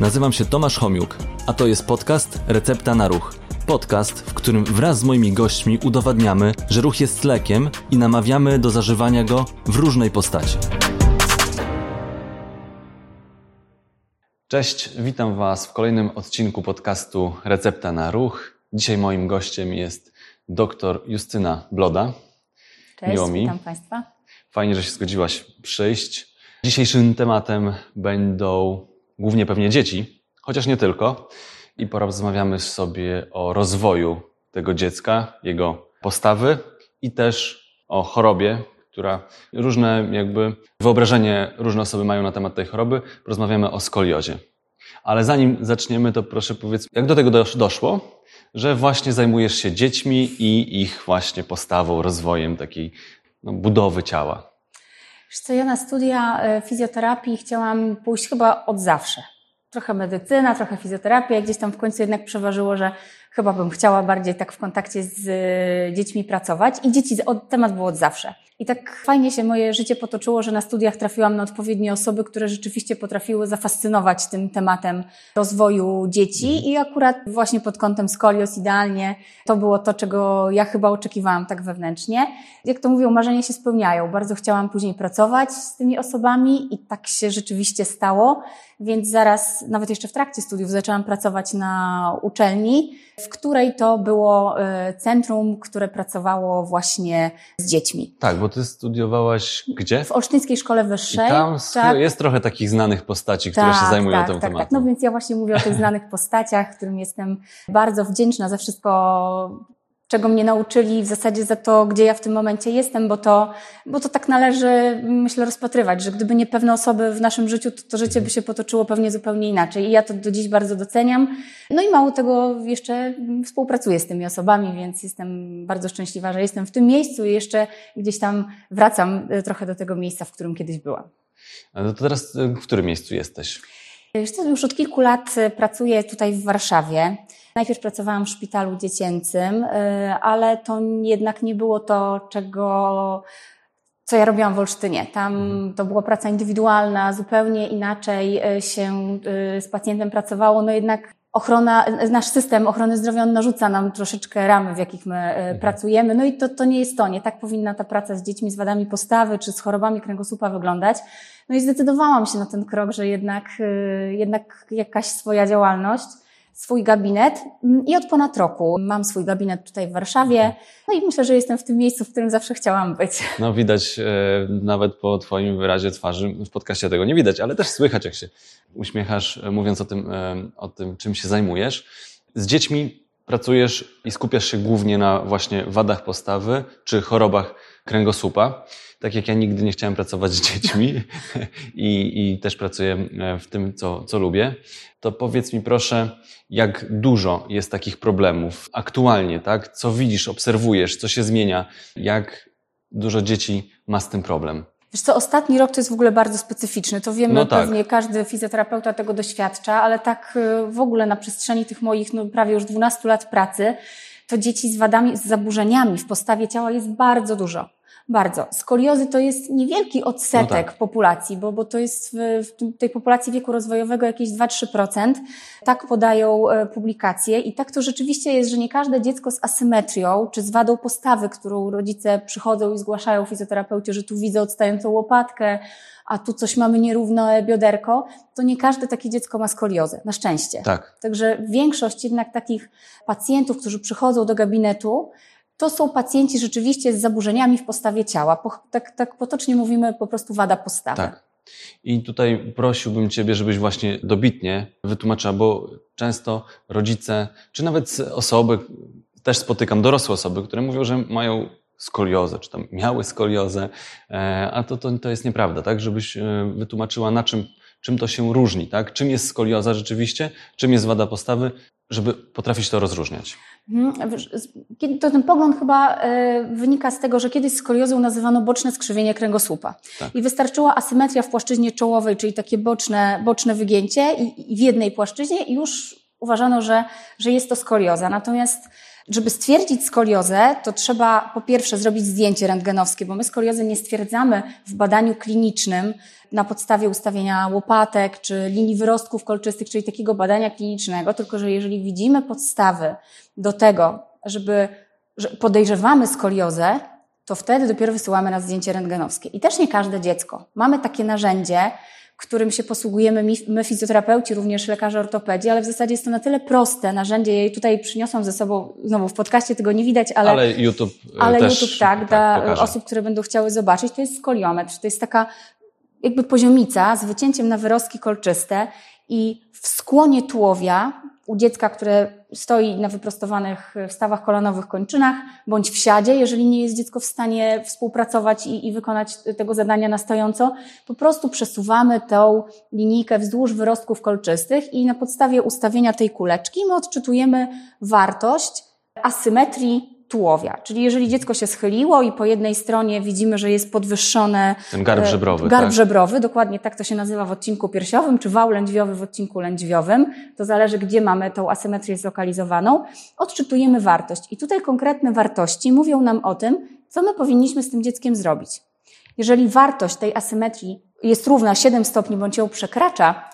Nazywam się Tomasz Homiuk, a to jest podcast Recepta na Ruch. Podcast, w którym wraz z moimi gośćmi udowadniamy, że ruch jest lekiem i namawiamy do zażywania go w różnej postaci. Cześć, witam Was w kolejnym odcinku podcastu Recepta na Ruch. Dzisiaj moim gościem jest dr Justyna Bloda. Cześć, Miło mi. witam Państwa. Fajnie, że się zgodziłaś przyjść. Dzisiejszym tematem będą głównie pewnie dzieci, chociaż nie tylko. I porozmawiamy sobie o rozwoju tego dziecka, jego postawy i też o chorobie, która różne jakby wyobrażenie różne osoby mają na temat tej choroby. Porozmawiamy o skoliozie. Ale zanim zaczniemy, to proszę powiedz, jak do tego dosz- doszło, że właśnie zajmujesz się dziećmi i ich właśnie postawą, rozwojem takiej no, budowy ciała. Wiesz co, ja na studia e, fizjoterapii chciałam pójść chyba od zawsze. Trochę medycyna, trochę fizjoterapia, gdzieś tam w końcu jednak przeważyło, że chyba bym chciała bardziej tak w kontakcie z e, dziećmi pracować i dzieci, od, temat był od zawsze. I tak fajnie się moje życie potoczyło, że na studiach trafiłam na odpowiednie osoby, które rzeczywiście potrafiły zafascynować tym tematem rozwoju dzieci i akurat właśnie pod kątem skolios idealnie to było to, czego ja chyba oczekiwałam tak wewnętrznie. Jak to mówią, marzenia się spełniają. Bardzo chciałam później pracować z tymi osobami i tak się rzeczywiście stało, więc zaraz, nawet jeszcze w trakcie studiów, zaczęłam pracować na uczelni, w której to było e, centrum, które pracowało właśnie z dziećmi. Tak, bo ty studiowałaś gdzie? W Olsztyńskiej Szkole I Wyższej. tam sk- tak. jest trochę takich znanych postaci, które się zajmują tak, tym tak, tematem. Tak, no więc ja właśnie mówię o tych znanych postaciach, którym jestem bardzo wdzięczna za wszystko, czego mnie nauczyli, w zasadzie za to, gdzie ja w tym momencie jestem, bo to, bo to tak należy, myślę, rozpatrywać, że gdyby nie pewne osoby w naszym życiu, to, to życie by się potoczyło pewnie zupełnie inaczej. I ja to do dziś bardzo doceniam. No i mało tego, jeszcze współpracuję z tymi osobami, więc jestem bardzo szczęśliwa, że jestem w tym miejscu i jeszcze gdzieś tam wracam e, trochę do tego miejsca, w którym kiedyś byłam. No to teraz y, w którym miejscu jesteś? Co, już od kilku lat pracuję tutaj w Warszawie. Najpierw pracowałam w szpitalu dziecięcym, y, ale to jednak nie było to, czego, co ja robiłam w Olsztynie. Tam to była praca indywidualna, zupełnie inaczej y, się y, z pacjentem pracowało. No jednak ochrona, nasz system ochrony zdrowia on narzuca nam troszeczkę ramy, w jakich my y, pracujemy. No i to, to nie jest to. Nie tak powinna ta praca z dziećmi z wadami postawy czy z chorobami kręgosłupa wyglądać. No i zdecydowałam się na ten krok, że jednak, jednak jakaś swoja działalność, swój gabinet Mm, i od ponad roku mam swój gabinet tutaj w Warszawie. No i myślę, że jestem w tym miejscu, w którym zawsze chciałam być. No widać e, nawet po twoim wyrazie twarzy, w podcaście tego nie widać, ale też słychać jak się uśmiechasz, e, mówiąc o tym, e, o tym czym się zajmujesz. Z dziećmi pracujesz i skupiasz się głównie na właśnie wadach postawy czy chorobach kręgosłupa. Tak jak ja nigdy nie chciałem pracować z dziećmi i, i też pracuję e, w tym, co, co lubię, to powiedz mi proszę, jak dużo jest takich problemów aktualnie, tak? Co widzisz, obserwujesz, co się zmienia, jak dużo dzieci ma z tym problem? Wiesz co, ostatni rok to jest w ogóle bardzo specyficzny. To wiemy, No tak. pewnie każdy fizjoterapeuta tego doświadcza, ale tak y, w ogóle na przestrzeni tych moich no, prawie już 12 lat pracy, to dzieci z wadami, z zaburzeniami w postawie ciała jest bardzo dużo. Bardzo. Skoliozy to jest niewielki odsetek No tak. populacji, bo, bo to jest w, w tej populacji wieku rozwojowego jakieś 2-3%. Tak podają e, publikacje i tak to rzeczywiście jest, że nie każde dziecko z asymetrią czy z wadą postawy, którą rodzice przychodzą i zgłaszają fizjoterapeucie, że tu widzę odstającą łopatkę, a tu coś mamy nierówne bioderko, to nie każde takie dziecko ma skoliozę, na szczęście. Tak. Także większość jednak takich pacjentów, którzy przychodzą do gabinetu, to są pacjenci rzeczywiście z zaburzeniami w postawie ciała. Po, tak, tak potocznie mówimy po prostu wada postawy. Tak. I tutaj prosiłbym Ciebie, żebyś właśnie dobitnie wytłumaczyła, bo często rodzice, czy nawet osoby, też spotykam dorosłe osoby, które mówią, że mają skoliozę, czy tam miały skoliozę, e, a to, to, to jest nieprawda, tak? Żebyś e, wytłumaczyła, na czym, czym to się różni, tak? Czym jest skolioza rzeczywiście, czym jest wada postawy, żeby potrafić to rozróżniać. Mhm. To ten pogląd chyba e, wynika z tego, że kiedyś skoliozą nazywano boczne skrzywienie kręgosłupa. Tak. I wystarczyła asymetria w płaszczyźnie czołowej, czyli takie boczne, boczne wygięcie i, i w jednej płaszczyźnie i już uważano, że, że jest to skolioza. Natomiast Żeby stwierdzić skoliozę, to trzeba po pierwsze zrobić zdjęcie rentgenowskie, bo my skoliozy nie stwierdzamy w badaniu klinicznym na podstawie ustawienia łopatek czy linii wyrostków kolczystych, czyli takiego badania klinicznego, tylko że jeżeli widzimy podstawy do tego, żeby że podejrzewamy skoliozę, to wtedy dopiero wysyłamy na zdjęcie rentgenowskie. I też nie każde dziecko. Mamy takie narzędzie, którym się posługujemy my, fizjoterapeuci, również lekarze ortopedii, ale w zasadzie jest to na tyle proste narzędzie. Ja je tutaj przyniosłam ze sobą, znowu w podcaście tego nie widać, ale, ale YouTube, e, ale też, YouTube tak, tak dla pokaże. osób, które będą chciały zobaczyć, to jest skoliometr. To jest taka jakby poziomica z wycięciem na wyrostki kolczyste i w skłonie tułowia u dziecka, które stoi na wyprostowanych wstawach kolanowych kończynach, bądź w siadzie, jeżeli nie jest dziecko w stanie współpracować i, i wykonać tego zadania na stojąco, po prostu przesuwamy tą linijkę wzdłuż wyrostków kolczystych i na podstawie ustawienia tej kuleczki my odczytujemy wartość asymetrii tułowia. Czyli jeżeli dziecko się schyliło i po jednej stronie widzimy, że jest podwyższone... Ten garb e, żebrowy, Garb tak? żebrowy, dokładnie tak to się nazywa w odcinku piersiowym, czy wał lędźwiowy w odcinku lędźwiowym. To zależy, gdzie mamy tą asymetrię zlokalizowaną. Odczytujemy wartość. I tutaj konkretne wartości mówią nam o tym, co my powinniśmy z tym dzieckiem zrobić. Jeżeli wartość tej asymetrii jest równa 7 stopni bądź ją przekracza,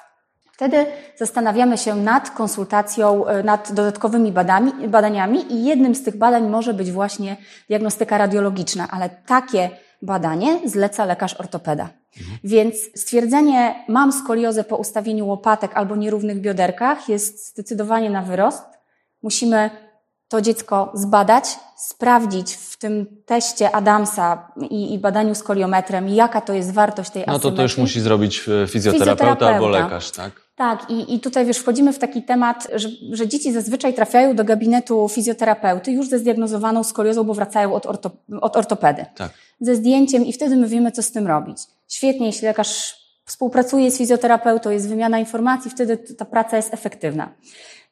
Wtedy zastanawiamy się nad konsultacją, e, nad dodatkowymi badami, badaniami i jednym z tych badań może być właśnie diagnostyka radiologiczna, ale takie badanie zleca lekarz ortopeda. Mhm. Więc stwierdzenie mam skoliozę po ustawieniu łopatek albo nierównych bioderkach jest zdecydowanie na wyrost. Musimy to dziecko zbadać, sprawdzić w tym teście Adamsa i, i badaniu skoliometrem, jaka to jest wartość tej asymetrii. No to to już musi zrobić fizjoterapeuta, fizjoterapeuta. albo lekarz, tak? Tak, i, i tutaj wiesz, wchodzimy w taki temat, że, że dzieci zazwyczaj trafiają do gabinetu fizjoterapeuty już ze zdiagnozowaną skoliozą, bo wracają od, orto, od ortopedy. Tak. Ze zdjęciem i wtedy my wiemy, co z tym robić. Świetnie, jeśli lekarz współpracuje z fizjoterapeutą, jest wymiana informacji, wtedy ta praca jest efektywna.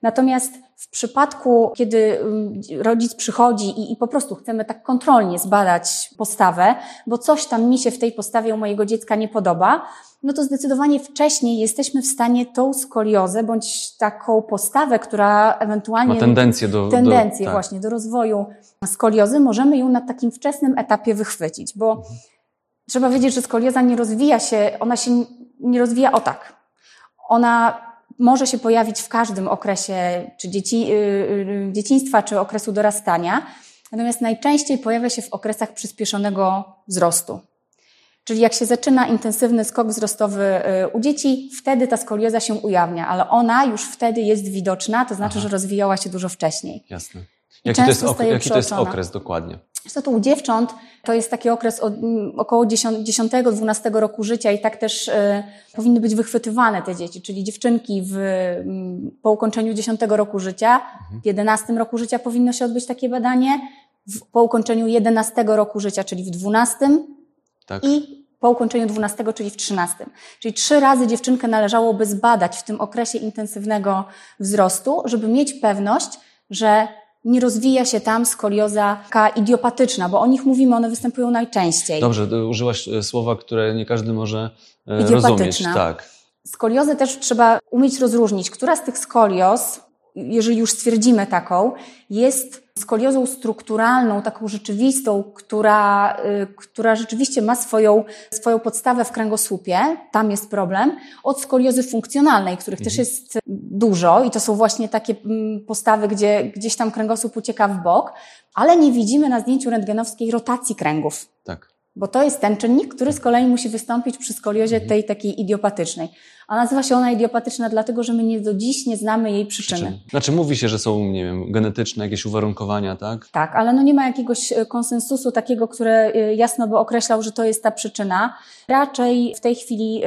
Natomiast w przypadku, kiedy mm, rodzic przychodzi i, i, po prostu chcemy tak kontrolnie zbadać postawę, bo coś tam mi się w tej postawie u mojego dziecka nie podoba, no to zdecydowanie wcześniej jesteśmy w stanie tą skoliozę bądź taką postawę, która ewentualnie. Ma tendencję do. Tendencję do, tak. właśnie do rozwoju skoliozy, możemy ją na takim wczesnym etapie wychwycić, bo mhm. trzeba wiedzieć, że skolioza nie rozwija się, ona się nie rozwija o tak. Ona może się pojawić w każdym okresie, czy dzieci, y, y, dzieciństwa, czy okresu dorastania, natomiast najczęściej pojawia się w okresach przyspieszonego wzrostu. Czyli jak się zaczyna intensywny skok wzrostowy y, u dzieci, wtedy ta skolioza się ujawnia, ale ona już wtedy jest widoczna, to znaczy, Aha. że rozwijała się dużo wcześniej. Jasne. Jaki, to jest, jaki to jest okres dokładnie? To u dziewcząt to jest taki okres od około 10-12 roku życia i tak też y, powinny być wychwytywane te dzieci, czyli dziewczynki w, po ukończeniu 10 roku życia, mhm. w 11 roku życia powinno się odbyć takie badanie, w, po ukończeniu 11 roku życia, czyli w 12 tak. i po ukończeniu 12, czyli w 13. Czyli trzy razy dziewczynkę należałoby zbadać w tym okresie intensywnego wzrostu, żeby mieć pewność, że nie rozwija się tam skolioza taka idiopatyczna, bo o nich mówimy, one występują najczęściej. Dobrze, użyłaś e, słowa, które nie każdy może e, rozumieć. Tak. Skoliozę też trzeba umieć rozróżnić, która z tych skolioz jeżeli już stwierdzimy taką, jest skoliozą strukturalną, taką rzeczywistą, która, y, która rzeczywiście ma swoją, swoją podstawę w kręgosłupie, tam jest problem, od skoliozy funkcjonalnej, których mhm. też jest dużo i to są właśnie takie mm, postawy, gdzie gdzieś tam kręgosłup ucieka w bok, ale nie widzimy na zdjęciu rentgenowskiej rotacji kręgów. Tak. Bo to jest ten czynnik, który z kolei musi wystąpić przy skoliozie mhm. tej takiej idiopatycznej. A nazywa się ona idiopatyczna dlatego, że my nie do dziś nie znamy jej przyczyny. Przyczyn. Znaczy mówi się, że są, nie wiem, genetyczne jakieś uwarunkowania, tak? Tak, ale no nie ma jakiegoś e, konsensusu takiego, które e, jasno by określał, że to jest ta przyczyna. Raczej w tej chwili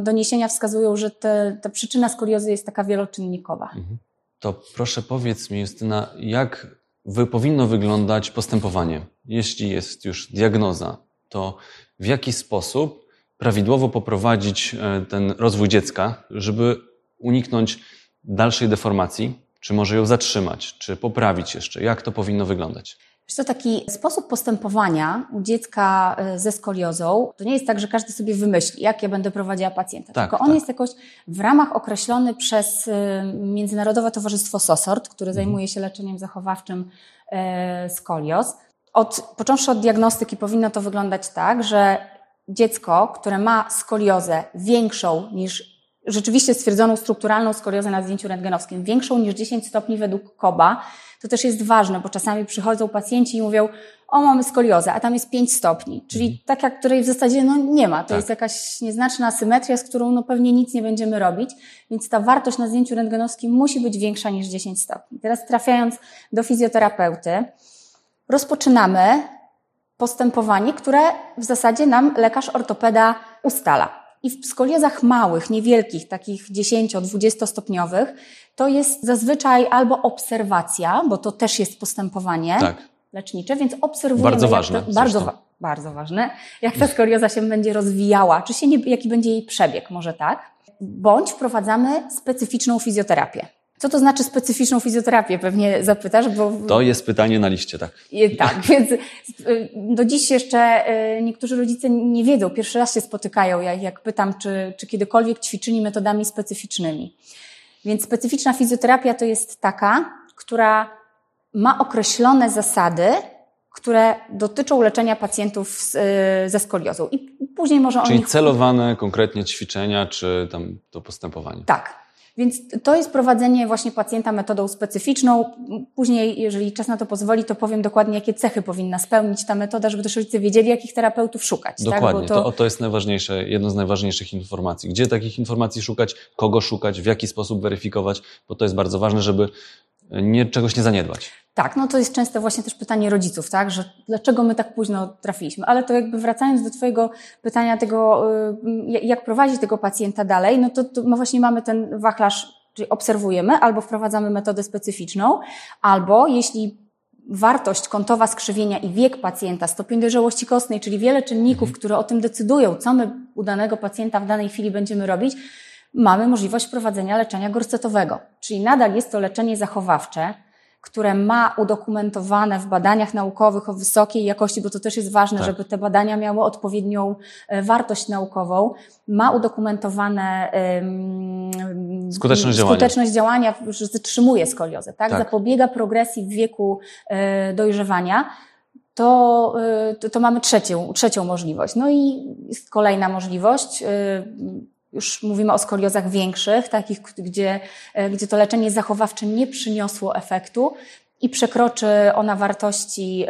doniesienia wskazują, że te, ta przyczyna skoliozy jest taka wieloczynnikowa. Mhm. To proszę powiedz mi, Justyna, jak wy powinno wyglądać postępowanie, jeśli jest już diagnoza, to w jaki sposób prawidłowo poprowadzić e, ten rozwój dziecka, żeby uniknąć dalszej deformacji, czy może ją zatrzymać, czy poprawić jeszcze? Jak to powinno wyglądać? to taki sposób postępowania u dziecka e, ze skoliozą, to nie jest tak, że każdy sobie wymyśli, jak ja będę prowadziła pacjenta, tak, tylko on tak. jest jakoś w ramach określony przez e, Międzynarodowe Towarzystwo SOSORT, które mhm. zajmuje się leczeniem zachowawczym skolioz. Od, począwszy od diagnostyki powinno to wyglądać tak, że dziecko, które ma skoliozę większą niż rzeczywiście stwierdzoną strukturalną skoliozę na zdjęciu rentgenowskim, większą niż 10 stopni według KOBA, to też jest ważne, bo czasami przychodzą pacjenci i mówią, o mamy skoliozę, a tam jest 5 stopni, czyli mhm. taka, której w zasadzie no, nie ma. To tak. jest jakaś nieznaczna asymetria, z którą no, pewnie nic nie będziemy robić, więc ta wartość na zdjęciu rentgenowskim musi być większa niż 10 stopni. Teraz trafiając do fizjoterapeuty, rozpoczynamy postępowanie, które w zasadzie nam lekarz ortopeda ustala. I w skoliozach małych, niewielkich, takich 10-20 stopniowych, to jest zazwyczaj albo obserwacja, bo to też jest postępowanie tak. lecznicze, więc obserwujemy. Bardzo ważne. To, bardzo, wa bardzo ważne, jak ta skolioza się będzie rozwijała, czy się nie, jaki będzie jej przebieg, może tak. Bądź wprowadzamy specyficzną fizjoterapię. Co to znaczy specyficzną fizjoterapię? Pewnie zapytasz, bo. To jest pytanie na liście, tak. Tak, więc y, do dziś jeszcze y, niektórzy rodzice nie wiedzą, pierwszy raz się spotykają, jak, jak pytam, czy, czy kiedykolwiek ćwiczyli metodami specyficznymi. Więc specyficzna fizjoterapia to jest taka, która ma określone zasady, które dotyczą leczenia pacjentów z, y, ze skoliozą. I później może Czyli o nich... celowane konkretnie ćwiczenia, czy tam to postępowanie. Tak. Więc to jest prowadzenie właśnie pacjenta metodą specyficzną. Później, jeżeli czas na to pozwoli, to powiem dokładnie, jakie cechy powinna spełnić ta metoda, żeby też rodzice wiedzieli, jakich terapeutów szukać. Tak? Dokładnie, tak? to... To, to jest najważniejsze, jedno z najważniejszych informacji. Gdzie takich informacji szukać, kogo szukać, w jaki sposób weryfikować, bo to jest bardzo ważne, żeby nie, czegoś nie zaniedbać. Tak, no to jest często właśnie też pytanie rodziców, tak, że dlaczego my tak późno trafiliśmy. Ale to jakby wracając do Twojego pytania tego, y, jak prowadzić tego pacjenta dalej, no to, to no właśnie mamy ten wachlarz, czyli obserwujemy, albo wprowadzamy metodę specyficzną, albo jeśli wartość kątowa skrzywienia i wiek pacjenta, stopień dojrzałości kostnej, czyli wiele czynników, mhm. które o tym decydują, co my u danego pacjenta w danej chwili będziemy robić, mamy możliwość prowadzenia leczenia gorsetowego. Czyli nadal jest to leczenie zachowawcze, które ma udokumentowane w badaniach naukowych o wysokiej jakości, bo to też jest ważne, tak. żeby te badania miały odpowiednią e, wartość naukową, ma udokumentowane um, skuteczność, skuteczność działania. działania, że zatrzymuje skoliozę, tak? tak? Zapobiega progresji w wieku e, dojrzewania. To, e, to, to mamy trzecią, trzecią możliwość. No i jest kolejna możliwość już mówimy o skoliozach większych, takich, gdzie, e, gdzie to leczenie zachowawcze nie przyniosło efektu i przekroczy ona wartości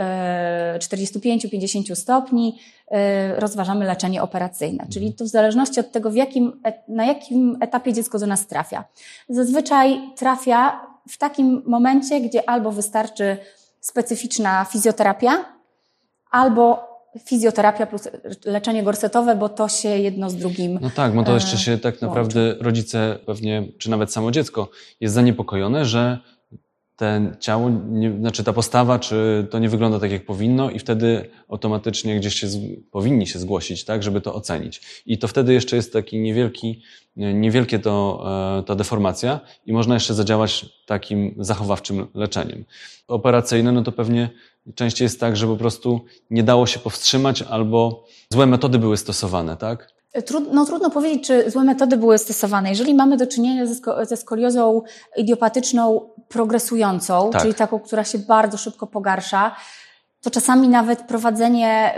45-50 e, stopni, e, rozważamy leczenie operacyjne. Czyli to w zależności od tego, jakim, na jakim etapie dziecko do nas trafia. Zazwyczaj trafia w takim momencie, gdzie albo wystarczy specyficzna fizjoterapia, albo fizjoterapia plus leczenie gorsetowe, bo to się jedno z drugim. No tak, bo to jeszcze się tak naprawdę rodzice pewnie, czy nawet samo dziecko jest zaniepokojone, że ten ciało, nie, znaczy ta postawa, czy to nie wygląda tak, jak powinno, i wtedy automatycznie gdzieś się z, powinni się zgłosić, tak, żeby to ocenić. I to wtedy jeszcze jest taki niewielki, niewielkie to, e, ta deformacja i można jeszcze zadziałać takim zachowawczym leczeniem. Operacyjne, no to pewnie częściej jest tak, że po prostu nie dało się powstrzymać albo złe metody były stosowane, tak? no, trudno powiedzieć, czy złe metody były stosowane. Jeżeli mamy do czynienia ze skoliozą idiopatyczną progresującą, tak. czyli taką, która się bardzo szybko pogarsza, to czasami nawet prowadzenie,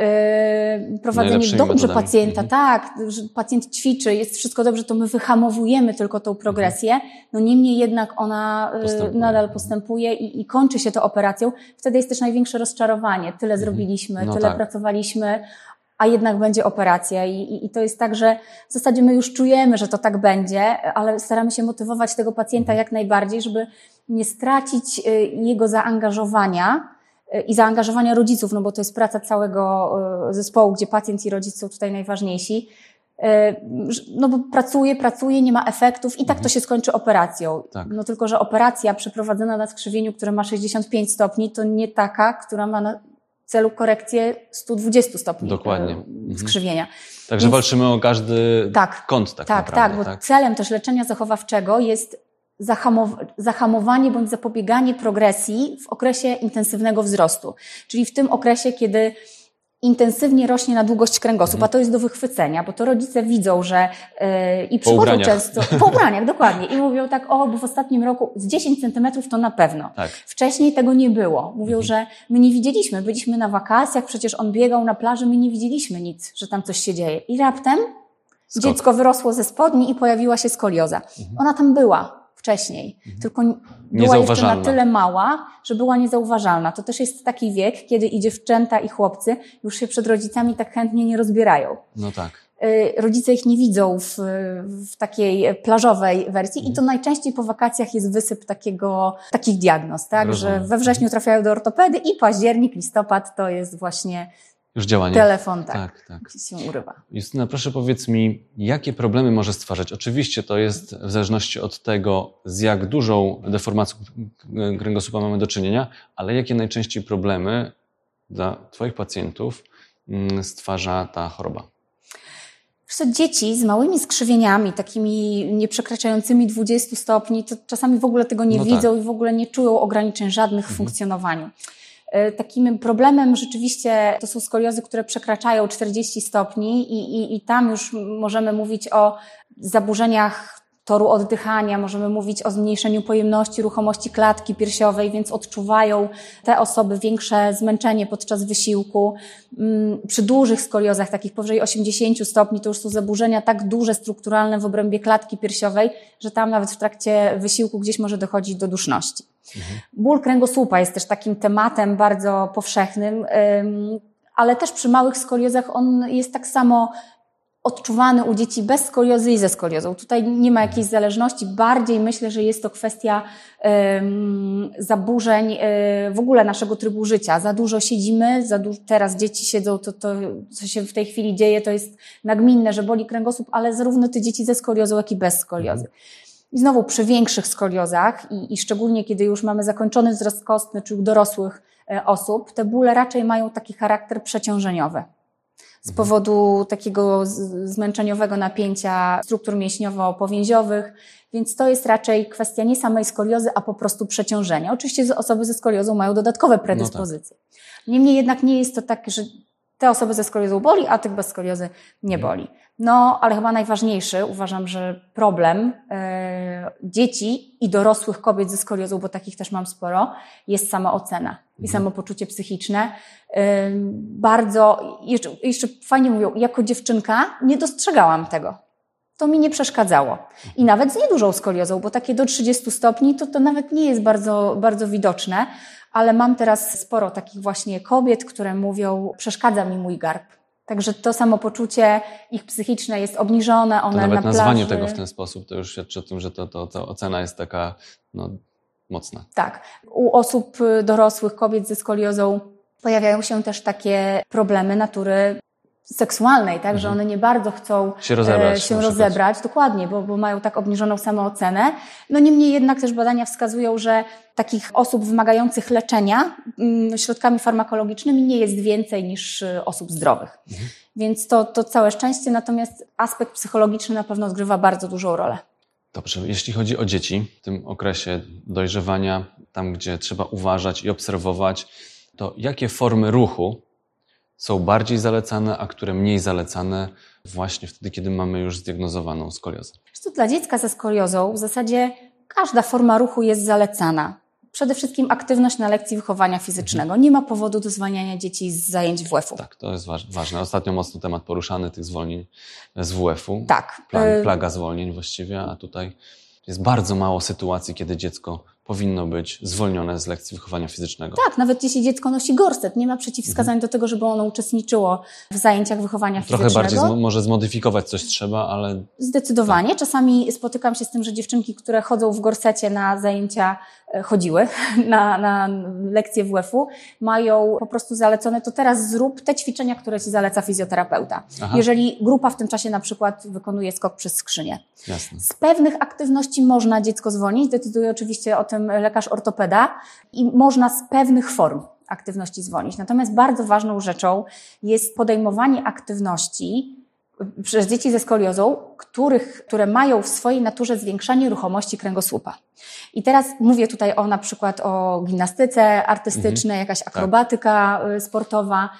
yy, prowadzenie dobrze metodami. pacjenta, mhm. tak, że pacjent ćwiczy, jest wszystko dobrze, to my wyhamowujemy tylko tą progresję, mhm. no niemniej jednak ona yy, postępuje. nadal postępuje i, i, kończy się to operacją. Wtedy jest też największe rozczarowanie. Tyle mhm. zrobiliśmy, no tyle tak. pracowaliśmy, a jednak będzie operacja. I, i, I, to jest tak, że w zasadzie my już czujemy, że to tak będzie, ale staramy się motywować tego pacjenta jak najbardziej, żeby nie stracić y, jego zaangażowania y, i zaangażowania rodziców, no bo to jest praca całego y, zespołu, gdzie pacjent i rodzic są tutaj najważniejsi. No bo pracuje, pracuje, nie ma efektów i tak to mhm. się skończy operacją. Tak. No tylko, że operacja przeprowadzona na skrzywieniu, które ma 65 stopni, to nie taka, która ma celu korekcję 120 stopni Dokładnie. E, mhm. skrzywienia. Także Więc, walczymy o każdy tak, kąt tak Tak, naprawdę, tak, bo tak? celem też leczenia zachowawczego jest zahamowanie bądź zapobieganie progresji w okresie intensywnego wzrostu. Czyli w tym okresie, kiedy intensywnie rośnie na długość kręgosłupa, a to jest do wychwycenia, bo to rodzice widzą, że yy, i przychodzą ubraniach. często, po ubraniach, dokładnie, i mówią tak, o, bo w ostatnim roku z 10 centymetrów to na pewno. Tak. Wcześniej tego nie było. Mówią, Mhm. że my nie widzieliśmy, byliśmy na wakacjach, przecież on biegał na plaży, my nie widzieliśmy nic, że tam coś się dzieje. I raptem Skok. dziecko wyrosło ze spodni i pojawiła się skolioza. Mhm. Ona tam była wcześniej, tylko n- była jeszcze na tyle mała, że była niezauważalna. To też jest taki wiek, kiedy i dziewczęta, i chłopcy już się przed rodzicami tak chętnie nie rozbierają. No tak. Y, Rodzice ich nie widzą w, w takiej plażowej wersji Mhm. i to najczęściej po wakacjach jest wysyp takiego, takich diagnoz, tak? Rozumiem. Że we wrześniu trafiają do ortopedy i październik, listopad to jest właśnie Już działanie. telefon, tak, Tak, tak. się urywa. Justyna, proszę powiedz mi, jakie problemy może stwarzać? Oczywiście to jest w zależności od tego, z jak dużą deformacją kręgosłupa mamy do czynienia, ale jakie najczęściej problemy dla Twoich pacjentów mm, stwarza ta choroba? Co, dzieci z małymi skrzywieniami, takimi nieprzekraczającymi 20 stopni, to czasami w ogóle tego nie No widzą i w ogóle nie czują ograniczeń żadnych w funkcjonowaniu. E, Takim problemem rzeczywiście to są skoliozy, które przekraczają 40 stopni i, i, i tam już możemy mówić o zaburzeniach toru oddychania, możemy mówić o zmniejszeniu pojemności, ruchomości klatki piersiowej, więc odczuwają te osoby większe zmęczenie podczas wysiłku. Mm, Przy dużych skoliozach, takich powyżej 80 stopni, to już są zaburzenia tak duże, strukturalne w obrębie klatki piersiowej, że tam nawet w trakcie wysiłku gdzieś może dochodzić do duszności. Ból kręgosłupa jest też takim tematem bardzo powszechnym, ym, ale też przy małych skoliozach on jest tak samo odczuwany u dzieci bez skoliozy i ze skoliozą. Tutaj nie ma jakiejś zależności. Bardziej myślę, że jest to kwestia ym, zaburzeń y, w ogóle naszego trybu życia. Za dużo siedzimy, za du- teraz dzieci siedzą, to, to co się w tej chwili dzieje, to jest nagminne, że boli kręgosłup, ale zarówno te dzieci ze skoliozą, jak i bez skoliozy. I znowu przy większych skoliozach i, i szczególnie kiedy już mamy zakończony wzrost kostny, czy u dorosłych e, osób, te bóle raczej mają taki charakter przeciążeniowy. Z powodu takiego zmęczeniowego napięcia struktur mięśniowo-powięziowych, więc to jest raczej kwestia nie samej skoliozy, a po prostu przeciążenia. Oczywiście osoby ze skoliozą mają dodatkowe predyspozycje. Niemniej jednak nie jest to tak, że te osoby ze skoliozą boli, a tych bez skoliozy nie boli. No, ale chyba najważniejszy, uważam, że problem e, dzieci i dorosłych kobiet ze skoliozą, bo takich też mam sporo, jest samoocena i samopoczucie psychiczne. E, bardzo, jeszcze, jeszcze fajnie mówią, jako dziewczynka nie dostrzegałam tego. To mi nie przeszkadzało. I nawet z niedużą skoliozą, bo takie do 30 stopni to, to nawet nie jest bardzo, bardzo widoczne, ale mam teraz sporo takich właśnie kobiet, które mówią, przeszkadza mi mój garb. Także to samopoczucie ich psychiczne jest obniżone, To one nawet na nazwanie plaży... tego w ten sposób to już świadczy o tym, że to, to, ta ocena jest taka no, mocna. Tak. U osób y, dorosłych, kobiet ze skoliozą pojawiają się też takie problemy natury seksualnej, tak, że one nie bardzo chcą Mhm. Się rozebrać e, się rozebrać, dokładnie, bo, bo mają tak obniżoną samoocenę. No niemniej jednak też badania wskazują, że takich osób wymagających leczenia mm, środkami farmakologicznymi nie jest więcej niż y, osób zdrowych. Mhm. Więc to, to całe szczęście, natomiast aspekt psychologiczny na pewno odgrywa bardzo dużą rolę. Dobrze, jeśli chodzi o dzieci w tym okresie dojrzewania, tam gdzie trzeba uważać i obserwować, to jakie formy ruchu są bardziej zalecane, a które mniej zalecane właśnie wtedy, kiedy mamy już zdiagnozowaną skoliozę? Co, dla dziecka ze skoliozą w zasadzie każda forma ruchu jest zalecana. Przede wszystkim aktywność na lekcji wychowania fizycznego. Nie ma powodu do zwalniania dzieci z zajęć WF-u. Tak, to jest waż- ważne. Ostatnio mocno temat poruszany tych zwolnień z WF-u. Tak. Y, Plaga zwolnień właściwie, a tutaj jest bardzo mało sytuacji, kiedy dziecko powinno być zwolnione z lekcji wychowania fizycznego. Tak, nawet jeśli dziecko nosi gorset, nie ma przeciwwskazań do tego, żeby ono uczestniczyło w zajęciach wychowania Trochę fizycznego. bardziej zmo- może zmodyfikować coś trzeba, ale Zdecydowanie. Czasami spotykam się z tym, że dziewczynki, które chodzą w gorsecie na zajęcia, e, chodziły na, na lekcje WF-u, mają po prostu zalecone, to teraz zrób te ćwiczenia, które ci zaleca fizjoterapeuta. Aha. Jeżeli grupa w tym czasie na przykład wykonuje skok przez skrzynię. jasne. Z pewnych aktywności można dziecko zwolnić, decyduje oczywiście o tym lekarz ortopeda i można z pewnych form aktywności zwolnić. Natomiast bardzo ważną rzeczą jest podejmowanie aktywności przez dzieci ze skoliozą, których, które mają w swojej naturze zwiększanie ruchomości kręgosłupa. I teraz mówię tutaj o na przykład o gimnastyce artystycznej, mhm. jakaś akrobatyka tak. sportowa.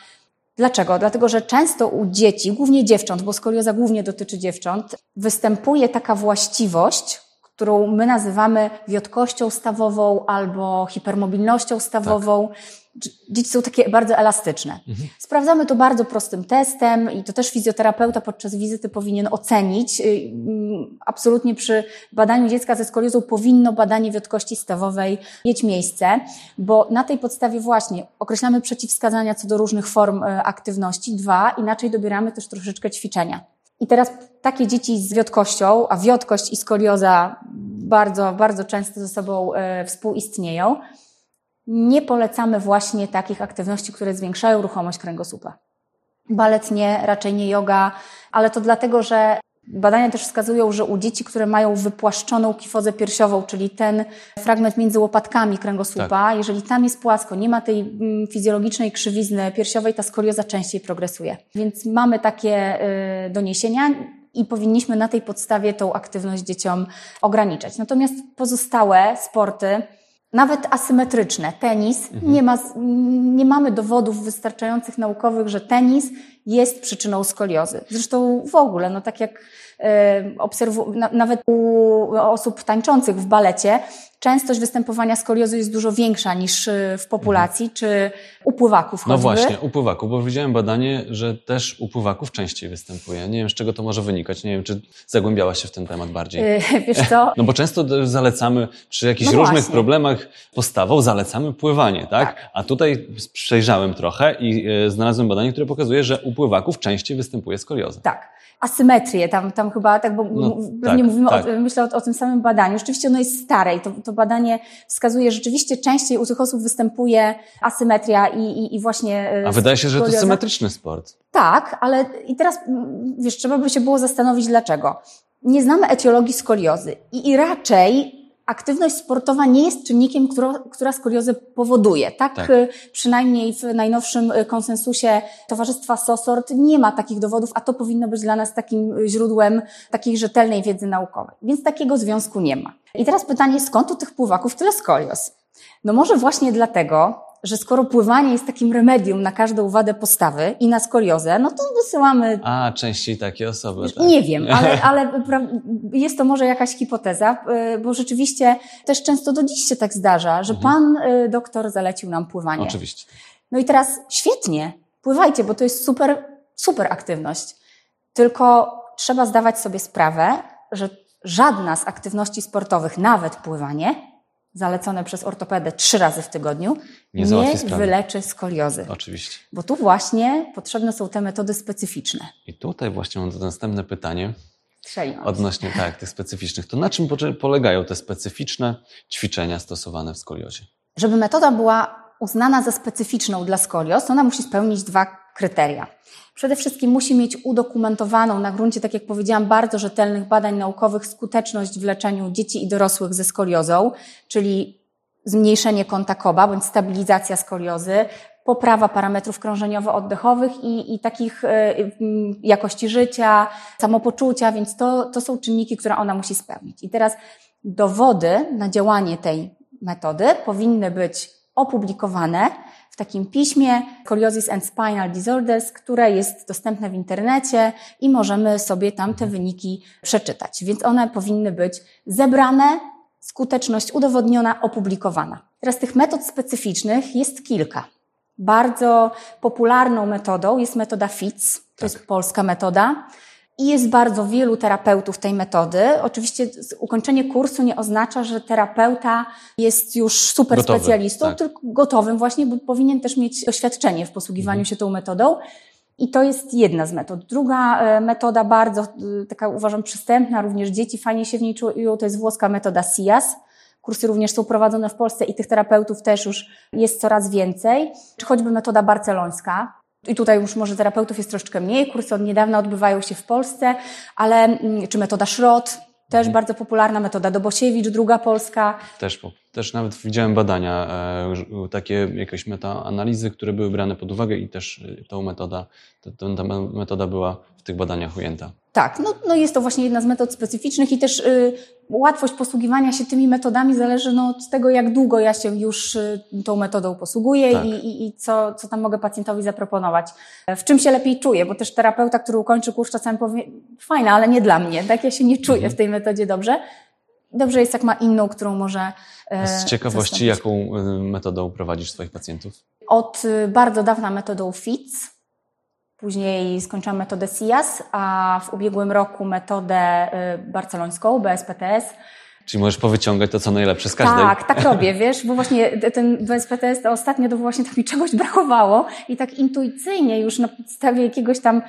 Dlaczego? Dlatego, że często u dzieci, głównie dziewcząt, bo skolioza głównie dotyczy dziewcząt, występuje taka właściwość, którą my nazywamy wiotkością stawową albo hipermobilnością stawową. Tak. Dzieci są takie bardzo elastyczne. Mhm. Sprawdzamy to bardzo prostym testem i to też fizjoterapeuta podczas wizyty powinien ocenić. Y, mm, absolutnie przy badaniu dziecka ze skoliozą powinno badanie wiotkości stawowej mieć miejsce, bo na tej podstawie właśnie określamy przeciwwskazania co do różnych form y, aktywności. Dwa, inaczej dobieramy też troszeczkę ćwiczenia. I teraz takie dzieci z wiotkością, a wiotkość i skolioza bardzo, bardzo często ze sobą e, współistnieją, nie polecamy właśnie takich aktywności, które zwiększają ruchomość kręgosłupa. Balet nie, raczej nie yoga, ale to dlatego, że Badania też wskazują, że u dzieci, które mają wypłaszczoną kifozę piersiową, czyli ten fragment między łopatkami kręgosłupa, tak. jeżeli tam jest płasko, nie ma tej mm, fizjologicznej krzywizny piersiowej, ta skolioza częściej progresuje. Więc mamy takie y, doniesienia i powinniśmy na tej podstawie tą aktywność dzieciom ograniczać. Natomiast pozostałe sporty, nawet asymetryczne, tenis, mhm. nie, ma, nie mamy dowodów wystarczających naukowych, że tenis jest przyczyną skoliozy. Zresztą w ogóle, no tak jak obserwu- nawet u osób tańczących w balecie, częstość występowania skoliozy jest dużo większa niż y, w populacji, mhm. czy u pływaków No właśnie, u pływaków, bo widziałem badanie, że też u pływaków częściej występuje. Nie wiem, z czego to może wynikać. Nie wiem, czy zagłębiałaś się w ten temat bardziej. Yy, wiesz co? No bo często zalecamy przy jakichś no różnych właśnie. problemach postawą, zalecamy pływanie, tak? tak? A tutaj przejrzałem trochę i e, znalazłem badanie, które pokazuje, że u pływaków częściej występuje skolioza. Tak asymetrię, tam, tam chyba tak, bo no, pewnie tak, mówimy, tak. O, myślę o, o, tym samym badaniu. Rzeczywiście ono jest stare i to, to badanie wskazuje, że rzeczywiście częściej u tych osób występuje asymetria i, i, i właśnie e, A wydaje się, że to symetryczny sport. Tak, ale i teraz, wiesz, trzeba by się było zastanowić dlaczego. Nie znamy etiologii skoliozy i, i raczej aktywność sportowa nie jest czynnikiem, która, która skoliozę powoduje. Tak, tak, przynajmniej w najnowszym y, konsensusie Towarzystwa SOSORT nie ma takich dowodów, a to powinno być dla nas takim źródłem takiej rzetelnej wiedzy naukowej. Więc takiego związku nie ma. I teraz pytanie, skąd u tych pływaków tyle skolios? No może właśnie dlatego, że skoro pływanie jest takim remedium na każdą wadę postawy i na skoliozę, no to wysyłamy... A, częściej takie osoby. Tak. Nie wiem, ale, ale jest to może jakaś hipoteza, y, bo rzeczywiście też często do dziś się tak zdarza, że mhm. pan y, doktor zalecił nam pływanie. Oczywiście. No i teraz świetnie, pływajcie, bo to jest super, super aktywność. Tylko trzeba zdawać sobie sprawę, że żadna z aktywności sportowych, nawet pływanie, zalecone przez ortopedę trzy razy w tygodniu, nie, nie wyleczy skoliozy. Oczywiście. Bo tu właśnie potrzebne są te metody specyficzne. I tutaj właśnie mam to następne pytanie. Odnośnie tak, tych specyficznych. To na czym polegają te specyficzne ćwiczenia stosowane w skoliozie? Żeby metoda była uznana za specyficzną dla skolios, ona musi spełnić dwa kryteria. Przede wszystkim musi mieć udokumentowaną na gruncie, tak jak powiedziałam, bardzo rzetelnych badań naukowych skuteczność w leczeniu dzieci i dorosłych ze skoliozą, czyli zmniejszenie kąta Koba bądź stabilizacja skoliozy, poprawa parametrów krążeniowo-oddechowych i, i takich y, jakości życia, samopoczucia, więc to, to są czynniki, które ona musi spełnić. I teraz dowody na działanie tej metody powinny być opublikowane w takim piśmie Scoliosis and Spinal Disorders, które jest dostępne w internecie i możemy sobie tam te wyniki przeczytać. Więc one powinny być zebrane, skuteczność udowodniona, opublikowana. Teraz tych metod specyficznych jest kilka. Bardzo popularną metodą jest metoda FITS, to tak. jest polska metoda. I jest bardzo wielu terapeutów tej metody. Oczywiście ukończenie kursu nie oznacza, że terapeuta jest już super Gotowy, specjalistą, tak. tylko gotowym właśnie, bo powinien też mieć doświadczenie w posługiwaniu mhm. się tą metodą. I to jest jedna z metod. Druga e, metoda, bardzo e, taka uważam przystępna, również dzieci fajnie się w niej czują, to jest włoska metoda SIAS. Kursy również są prowadzone w Polsce i tych terapeutów też już jest coraz więcej. Czy choćby metoda barcelońska, i tutaj już może terapeutów jest troszeczkę mniej, kursy od niedawna odbywają się w Polsce, ale mm, czy metoda Szrot, Też bardzo popularna metoda Dobosiewicz, druga polska. Też, też nawet widziałem badania, e, takie jakieś metaanalizy, które były brane pod uwagę i też e, tą metoda, ta, ta metoda była w tych badaniach ujęta. Tak, no, no jest to właśnie jedna z metod specyficznych i też y, łatwość posługiwania się tymi metodami zależy no, od tego, jak długo ja się już y, tą metodą posługuję Tak. i, i, i co, co tam mogę pacjentowi zaproponować. W czym się lepiej czuję, bo też terapeuta, który ukończy kurs czasami powie, fajna, ale nie dla mnie, tak? Ja się nie czuję Mhm. w tej metodzie dobrze. Dobrze jest, jak ma inną, którą może A e, Z ciekawości, zastąpić. jaką e, metodą prowadzisz swoich pacjentów? Od y, bardzo dawna metodą FITS, później skończyłam metodę SIAS, a w ubiegłym roku metodę y, barcelońską, BSPTS. Czyli możesz powyciągać to, co najlepsze z każdej. Tak, tak robię, wiesz, bo właśnie ten BSPTS to ostatnio to właśnie tak mi czegoś brakowało i tak intuicyjnie już na podstawie jakiegoś tam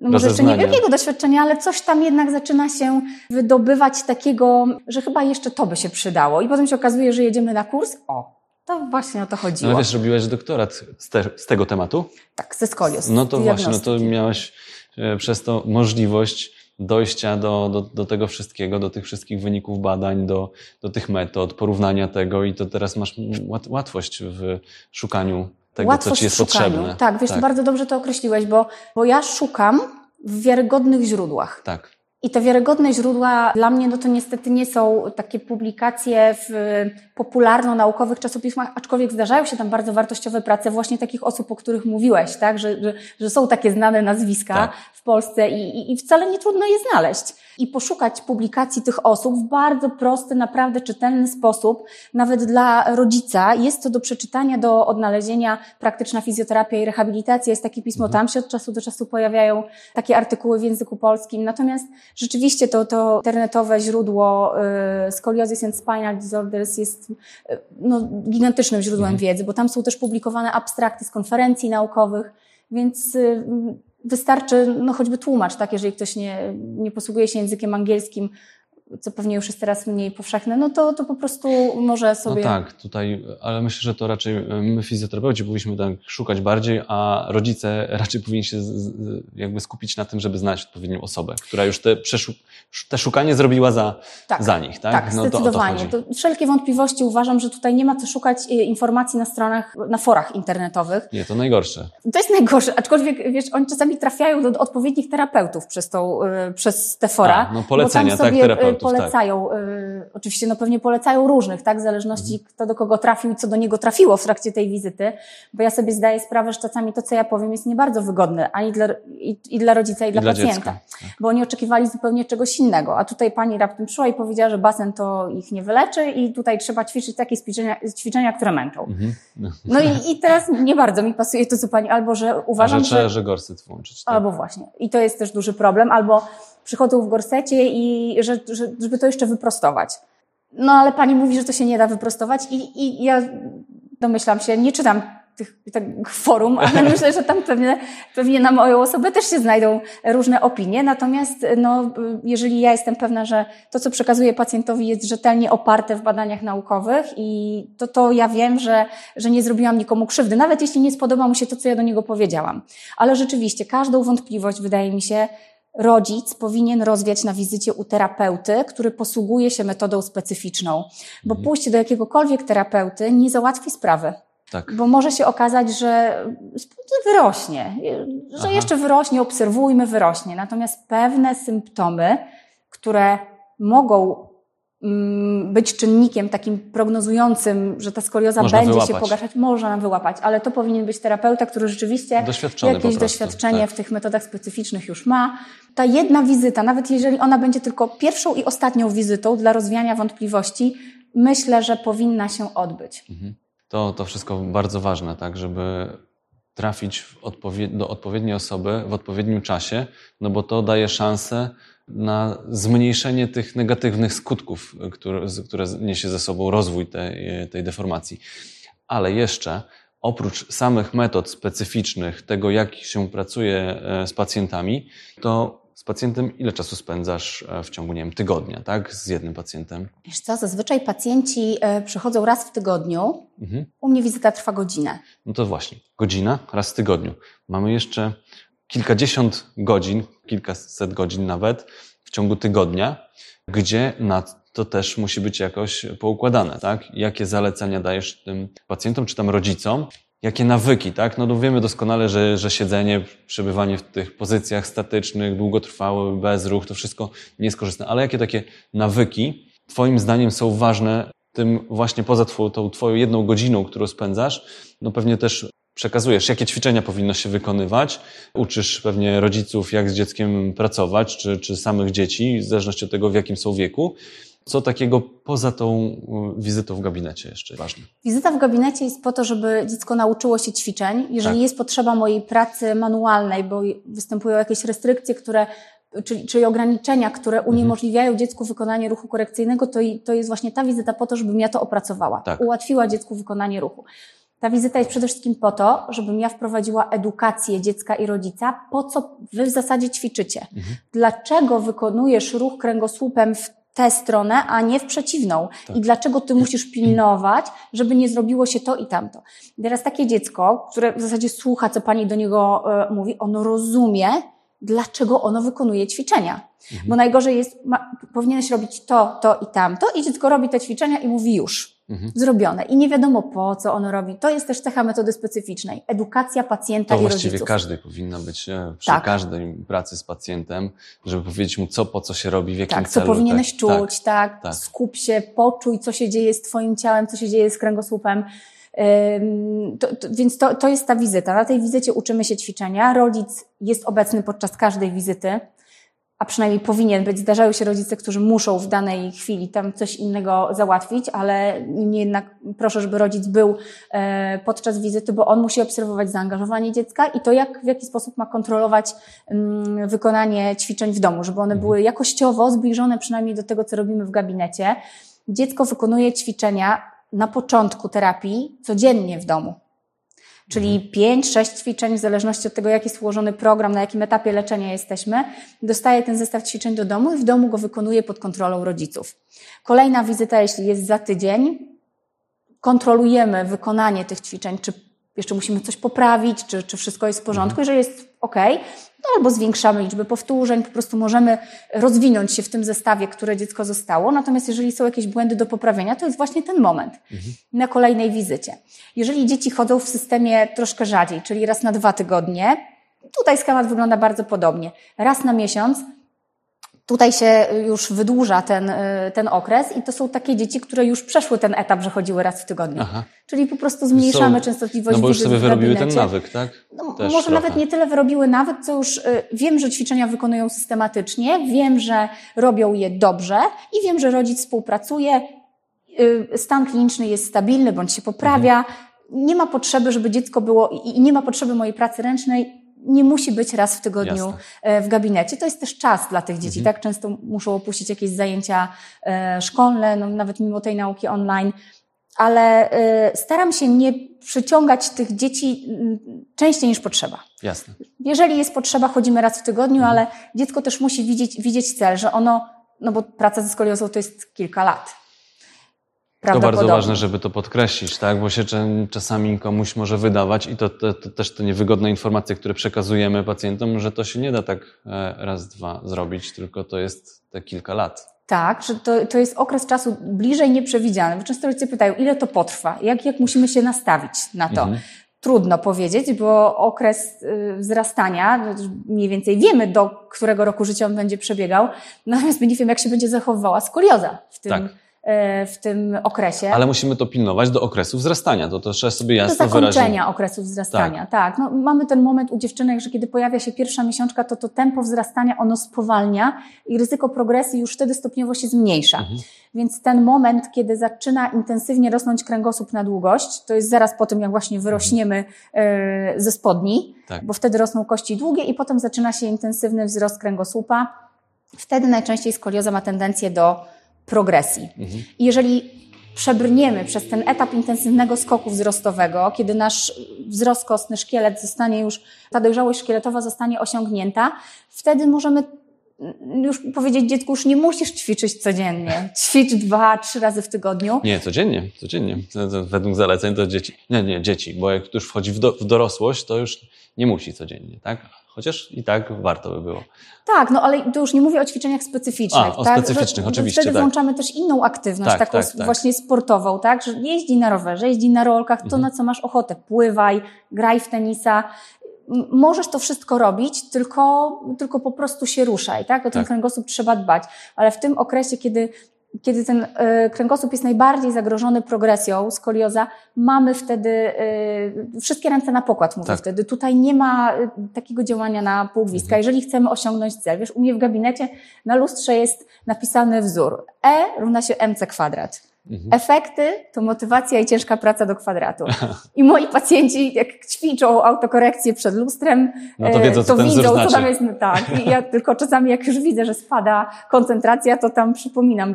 no może jeszcze nie Rozeznania. wielkiego doświadczenia, ale coś tam jednak zaczyna się wydobywać takiego, że chyba jeszcze to by się przydało. I potem się okazuje, że jedziemy na kurs. O, to właśnie o to No, chodziło. ale wiesz, robiłeś doktorat z, te, z tego tematu? tak, ze skolios. No to właśnie, no to miałeś e, przez to możliwość dojścia do, do, do tego wszystkiego, do tych wszystkich wyników badań, do, do tych metod, porównania tego i to teraz masz łat, łatwość w szukaniu tego, Łatwość co ci jest szukaniu. potrzebne. Tak, wiesz, bardzo dobrze to określiłeś, bo, bo ja szukam w wiarygodnych źródłach. Tak. I te wiarygodne źródła dla mnie, no to niestety nie są takie publikacje w popularno-naukowych czasopismach, aczkolwiek zdarzają się tam bardzo wartościowe prace właśnie takich osób, o których mówiłeś, tak? Że, że, że są takie znane nazwiska Tak. w Polsce i, i, i wcale nie trudno je znaleźć. I poszukać publikacji tych osób w bardzo prosty, naprawdę czytelny sposób, nawet dla rodzica. Jest to do przeczytania, do odnalezienia praktyczna fizjoterapia i rehabilitacja. Jest takie pismo, tam się od czasu do czasu pojawiają takie artykuły w języku polskim. Natomiast rzeczywiście to, to internetowe źródło y, Scoliosis and Spinal Disorders jest y, no, gigantycznym źródłem Mhm. wiedzy, bo tam są też publikowane abstrakty z konferencji naukowych, więc y, wystarczy no, choćby tłumacz, tak, jeżeli ktoś nie, nie posługuje się językiem angielskim, co pewnie już jest teraz mniej powszechne, no to, to po prostu może No sobie... tak, tutaj, ale myślę, że to raczej e, my fizjoterapeuci powinniśmy tak szukać bardziej, a rodzice raczej powinni się z, jakby skupić na tym, żeby znaleźć odpowiednią osobę, która już te, przeszu- te szukanie zrobiła za, Tak. za nich, tak? Tak, no to o to zdecydowanie. chodzi. To wszelkie wątpliwości uważam, że tutaj nie ma co szukać y, informacji na stronach, na forach internetowych. Nie, to najgorsze. To jest najgorsze, aczkolwiek wiesz, oni czasami trafiają do odpowiednich terapeutów przez, tą, y, przez te fora. A, no polecenia, tak, sobie terapeutów, polecają, y, oczywiście no pewnie polecają różnych, tak, w zależności Mhm. kto do kogo trafił i co do niego trafiło w trakcie tej wizyty, bo ja sobie zdaję sprawę, że czasami to, co ja powiem jest nie bardzo wygodne, ani dla, i, i dla rodzica, i, dla, dla pacjenta. dziecka, tak. Bo oni oczekiwali zupełnie czegoś innego, a tutaj pani raptem przyszła i powiedziała, że basen to ich nie wyleczy i tutaj trzeba ćwiczyć takie ćwiczenia, ćwiczenia które męczą. Mhm. No. No i, i teraz nie bardzo mi pasuje to, co pani, albo że A uważam, że trzeba, że... że gorset włączyć. Tak? Albo właśnie. I to jest też duży problem. Albo przychodzą w gorsecie i że, że, żeby to jeszcze wyprostować. No ale pani mówi, że to się nie da wyprostować i, i ja domyślam się, nie czytam tych, tych forum, ale myślę, że tam pewnie, pewnie na moją osobę też się znajdą różne opinie. Natomiast no, jeżeli ja jestem pewna, że to, co przekazuję pacjentowi jest rzetelnie oparte w badaniach naukowych i to, to ja wiem, że, że nie zrobiłam nikomu krzywdy, nawet jeśli nie spodoba mu się to, co ja do niego powiedziałam. Ale rzeczywiście każdą wątpliwość, wydaje mi się, rodzic powinien rozwiać na wizycie u terapeuty, który posługuje się metodą specyficzną, bo Mhm. pójście do jakiegokolwiek terapeuty nie załatwi sprawy. tak. Bo może się okazać, że wyrośnie, że Aha. jeszcze wyrośnie, obserwujmy, wyrośnie. Natomiast pewne symptomy, które mogą mm, być czynnikiem takim prognozującym, że ta skolioza Można będzie się wyłapać. pogarszać, można nam wyłapać, ale to powinien być terapeuta, który rzeczywiście jakieś doświadczenie tak. w tych metodach specyficznych już ma. Ta jedna wizyta, nawet jeżeli ona będzie tylko pierwszą i ostatnią wizytą dla rozwiania wątpliwości, myślę, że powinna się odbyć. Mhm. To, to wszystko bardzo ważne, tak, żeby trafić do odpowiedniej osoby w odpowiednim czasie, no bo to daje szansę na zmniejszenie tych negatywnych skutków, które, które niesie ze sobą rozwój tej, tej deformacji. Ale jeszcze oprócz samych metod specyficznych, tego jak się pracuje e, z pacjentami, to z pacjentem ile czasu spędzasz e, w ciągu, nie wiem, tygodnia, tak? Z jednym pacjentem. Wiesz co, zazwyczaj pacjenci e, przychodzą raz w tygodniu. Mhm. U mnie wizyta trwa godzinę. No to właśnie, godzina raz w tygodniu. Mamy jeszcze kilkadziesiąt godzin, kilkaset godzin nawet w ciągu tygodnia, gdzie na to też musi być jakoś poukładane, tak? Jakie zalecenia dajesz tym pacjentom czy tam rodzicom? Jakie nawyki, tak? No, no wiemy doskonale, że, że siedzenie, przebywanie w tych pozycjach statycznych, długotrwałe, bez ruch, to wszystko nie jest korzystne. Ale jakie takie nawyki Twoim zdaniem są ważne tym właśnie poza tą Twoją jedną godziną, którą spędzasz, no pewnie też przekazujesz, jakie ćwiczenia powinno się wykonywać, uczysz pewnie rodziców, jak z dzieckiem pracować, czy, czy samych dzieci, w zależności od tego, w jakim są wieku. Co takiego poza tą wizytą w gabinecie jeszcze ważne? Wizyta w gabinecie jest po to, żeby dziecko nauczyło się ćwiczeń. Jeżeli tak. jest potrzeba mojej pracy manualnej, bo występują jakieś restrykcje, które czyli, czyli ograniczenia, które mhm. uniemożliwiają dziecku wykonanie ruchu korekcyjnego, to, to jest właśnie ta wizyta po to, żebym ja to opracowała, tak. ułatwiła dziecku wykonanie ruchu. Ta wizyta jest przede wszystkim po to, żebym ja wprowadziła edukację dziecka i rodzica, po co wy w zasadzie ćwiczycie. Mhm. Dlaczego wykonujesz ruch kręgosłupem w tę stronę, a nie w przeciwną. Tak. I dlaczego ty musisz pilnować, żeby nie zrobiło się to i tamto. Teraz takie dziecko, które w zasadzie słucha, co pani do niego y, mówi, ono rozumie, dlaczego ono wykonuje ćwiczenia. Mhm. Bo najgorzej jest, ma, powinieneś robić to, to i tamto i dziecko robi te ćwiczenia i mówi już. Mhm. Zrobione. I nie wiadomo po co ono robi. To jest też cecha metody specyficznej. Edukacja pacjenta to i właściwie rodziców. każdej powinna być e, przy tak. każdej pracy z pacjentem, żeby powiedzieć mu co, po co się robi, w jakim tak, celu. Co powinieneś tak, czuć, tak, tak, tak. Skup się, poczuj, co się dzieje z twoim ciałem, co się dzieje z kręgosłupem. To, to, więc to, to jest ta wizyta. Na tej wizycie uczymy się ćwiczenia. Rodzic jest obecny podczas każdej wizyty a przynajmniej powinien być. Zdarzają się rodzice, którzy muszą w danej chwili tam coś innego załatwić, ale nie jednak proszę, żeby rodzic był e, podczas wizyty, bo on musi obserwować zaangażowanie dziecka i to, jak, w jaki sposób ma kontrolować mm, wykonanie ćwiczeń w domu, żeby one były jakościowo zbliżone przynajmniej do tego, co robimy w gabinecie. Dziecko wykonuje ćwiczenia na początku terapii codziennie w domu. Czyli 5-6 mhm. ćwiczeń, w zależności od tego, jaki jest ułożony program, na jakim etapie leczenia jesteśmy, dostaje ten zestaw ćwiczeń do domu i w domu go wykonuje pod kontrolą rodziców. Kolejna wizyta, jeśli jest za tydzień, kontrolujemy wykonanie tych ćwiczeń, czy jeszcze musimy coś poprawić, czy, czy wszystko jest w porządku. Jeżeli jest ok, no albo zwiększamy liczbę powtórzeń, po prostu możemy rozwinąć się w tym zestawie, które dziecko zostało. Natomiast jeżeli są jakieś błędy do poprawienia, to jest właśnie ten moment mhm. na kolejnej wizycie. Jeżeli dzieci chodzą w systemie troszkę rzadziej, czyli raz na dwa tygodnie, tutaj schemat wygląda bardzo podobnie. Raz na miesiąc Tutaj się już wydłuża ten, y, ten okres i to są takie dzieci, które już przeszły ten etap, że chodziły raz w tygodniu. Aha. Czyli po prostu zmniejszamy są, częstotliwość No bo już sobie wyrobiły ten nawyk, tak? No, może trochę. nawet nie tyle wyrobiły nawyk, co już y, wiem, że ćwiczenia wykonują systematycznie, wiem, że robią je dobrze i wiem, że rodzic współpracuje, y, stan kliniczny jest stabilny bądź się poprawia. Mhm. Nie ma potrzeby, żeby dziecko było i nie ma potrzeby mojej pracy ręcznej nie musi być raz w tygodniu Jasne. E, w gabinecie. To jest też czas dla tych dzieci, mhm. tak? Często muszą opuścić jakieś zajęcia e, szkolne, no, nawet mimo tej nauki online. Ale e, staram się nie przyciągać tych dzieci częściej niż potrzeba. Jasne. Jeżeli jest potrzeba, chodzimy raz w tygodniu, mhm. ale dziecko też musi widzieć, widzieć cel, że ono, no bo praca ze skoliozą to jest kilka lat. To bardzo ważne, żeby to podkreślić, tak? bo się czasami komuś może wydawać i to, to, to, też te niewygodne informacje, które przekazujemy pacjentom, że to się nie da tak e, raz, dwa zrobić, tylko to jest te kilka lat. Tak, że to, to jest okres czasu bliżej nieprzewidziany. Bo często ludzie pytają, ile to potrwa? Jak, jak musimy się nastawić na to? Mhm. Trudno powiedzieć, bo okres y, wzrastania, no, mniej więcej wiemy, do którego roku życia on będzie przebiegał, natomiast my nie wiemy, jak się będzie zachowywała skolioza w tym, tak w tym okresie. Ale musimy to pilnować do okresu wzrastania, to, to trzeba sobie jasno do zakończenia wyrazić. okresu wzrastania, tak. tak. No, mamy ten moment u dziewczynek, że kiedy pojawia się pierwsza miesiączka, to to tempo wzrastania ono spowalnia i ryzyko progresji już wtedy stopniowo się zmniejsza. Mhm. Więc ten moment, kiedy zaczyna intensywnie rosnąć kręgosłup na długość, to jest zaraz po tym, jak właśnie wyrośniemy mhm. ze spodni, tak. bo wtedy rosną kości długie i potem zaczyna się intensywny wzrost kręgosłupa. Wtedy najczęściej skolioza ma tendencję do progresji. Mhm. I jeżeli przebrniemy przez ten etap intensywnego skoku wzrostowego, kiedy nasz wzrost kostny, szkielet zostanie już, ta dojrzałość szkieletowa zostanie osiągnięta, wtedy możemy już powiedzieć dziecku, już nie musisz ćwiczyć codziennie. Ćwicz dwa, trzy razy w tygodniu. Nie, codziennie, codziennie. Według zaleceń to dzieci. Nie, nie, dzieci, bo jak już wchodzi w, do, w dorosłość, to już nie musi codziennie, tak? Chociaż i tak warto by było. Tak, no ale to już nie mówię o ćwiczeniach specyficznych. A, o tak? specyficznych, że, oczywiście, Wtedy tak. włączamy też inną aktywność, Tak, taką tak, tak. właśnie sportową, tak? Że jeździ na rowerze, jeździ na rolkach, to Mhm. na co masz ochotę. Pływaj, graj w tenisa. Możesz to wszystko robić, tylko, tylko po prostu się ruszaj, tak? O ten Tak. kręgosłup trzeba dbać. Ale w tym okresie, kiedy kiedy ten e, kręgosłup jest najbardziej zagrożony progresją, skolioza, mamy wtedy e, wszystkie ręce na pokład, mówię Tak. wtedy. Tutaj nie ma e, takiego działania na półgwistka. Mhm. Jeżeli chcemy osiągnąć cel, wiesz, u mnie w gabinecie na lustrze jest napisany wzór E równa się mc kwadrat. Mhm. Efekty to motywacja i ciężka praca do kwadratu. I moi pacjenci, jak ćwiczą autokorekcję przed lustrem, No to wiedzą, co ten wzór widzą, co znaczy. tam jest. no Tak. I ja tylko czasami, jak już widzę, że spada koncentracja, to tam przypominam,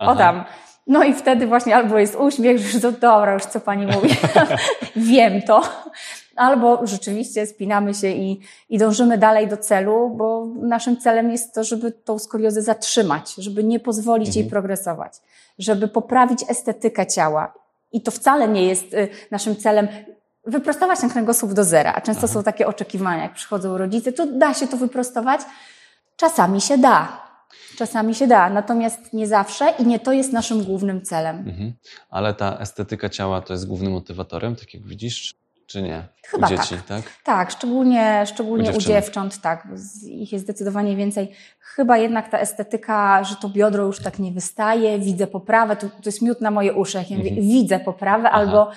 Aha. o tam. No i wtedy właśnie albo jest uśmiech, że to dobra, już co pani mówi, wiem to. Albo rzeczywiście spinamy się i, i dążymy dalej do celu, bo naszym celem jest to, żeby tą skoliozę zatrzymać, żeby nie pozwolić Mhm. jej progresować, żeby poprawić estetykę ciała. I to wcale nie jest y, naszym celem wyprostować ten kręgosłup do zera. A często Aha. są takie oczekiwania, jak przychodzą rodzice, to da się to wyprostować? Czasami się da. Czasami się da, natomiast nie zawsze i nie to jest naszym głównym celem. Mhm. Ale ta estetyka ciała to jest głównym motywatorem, tak jak widzisz, czy nie? Chyba U dzieci, tak? Tak, szczególnie, szczególnie U u, dziewcząt, tak, ich jest zdecydowanie więcej. Chyba jednak ta estetyka, że to biodro już tak nie wystaje, widzę poprawę, to, to jest miód na moje uszy, jak ja mówię, Mhm. widzę poprawę, Aha. albo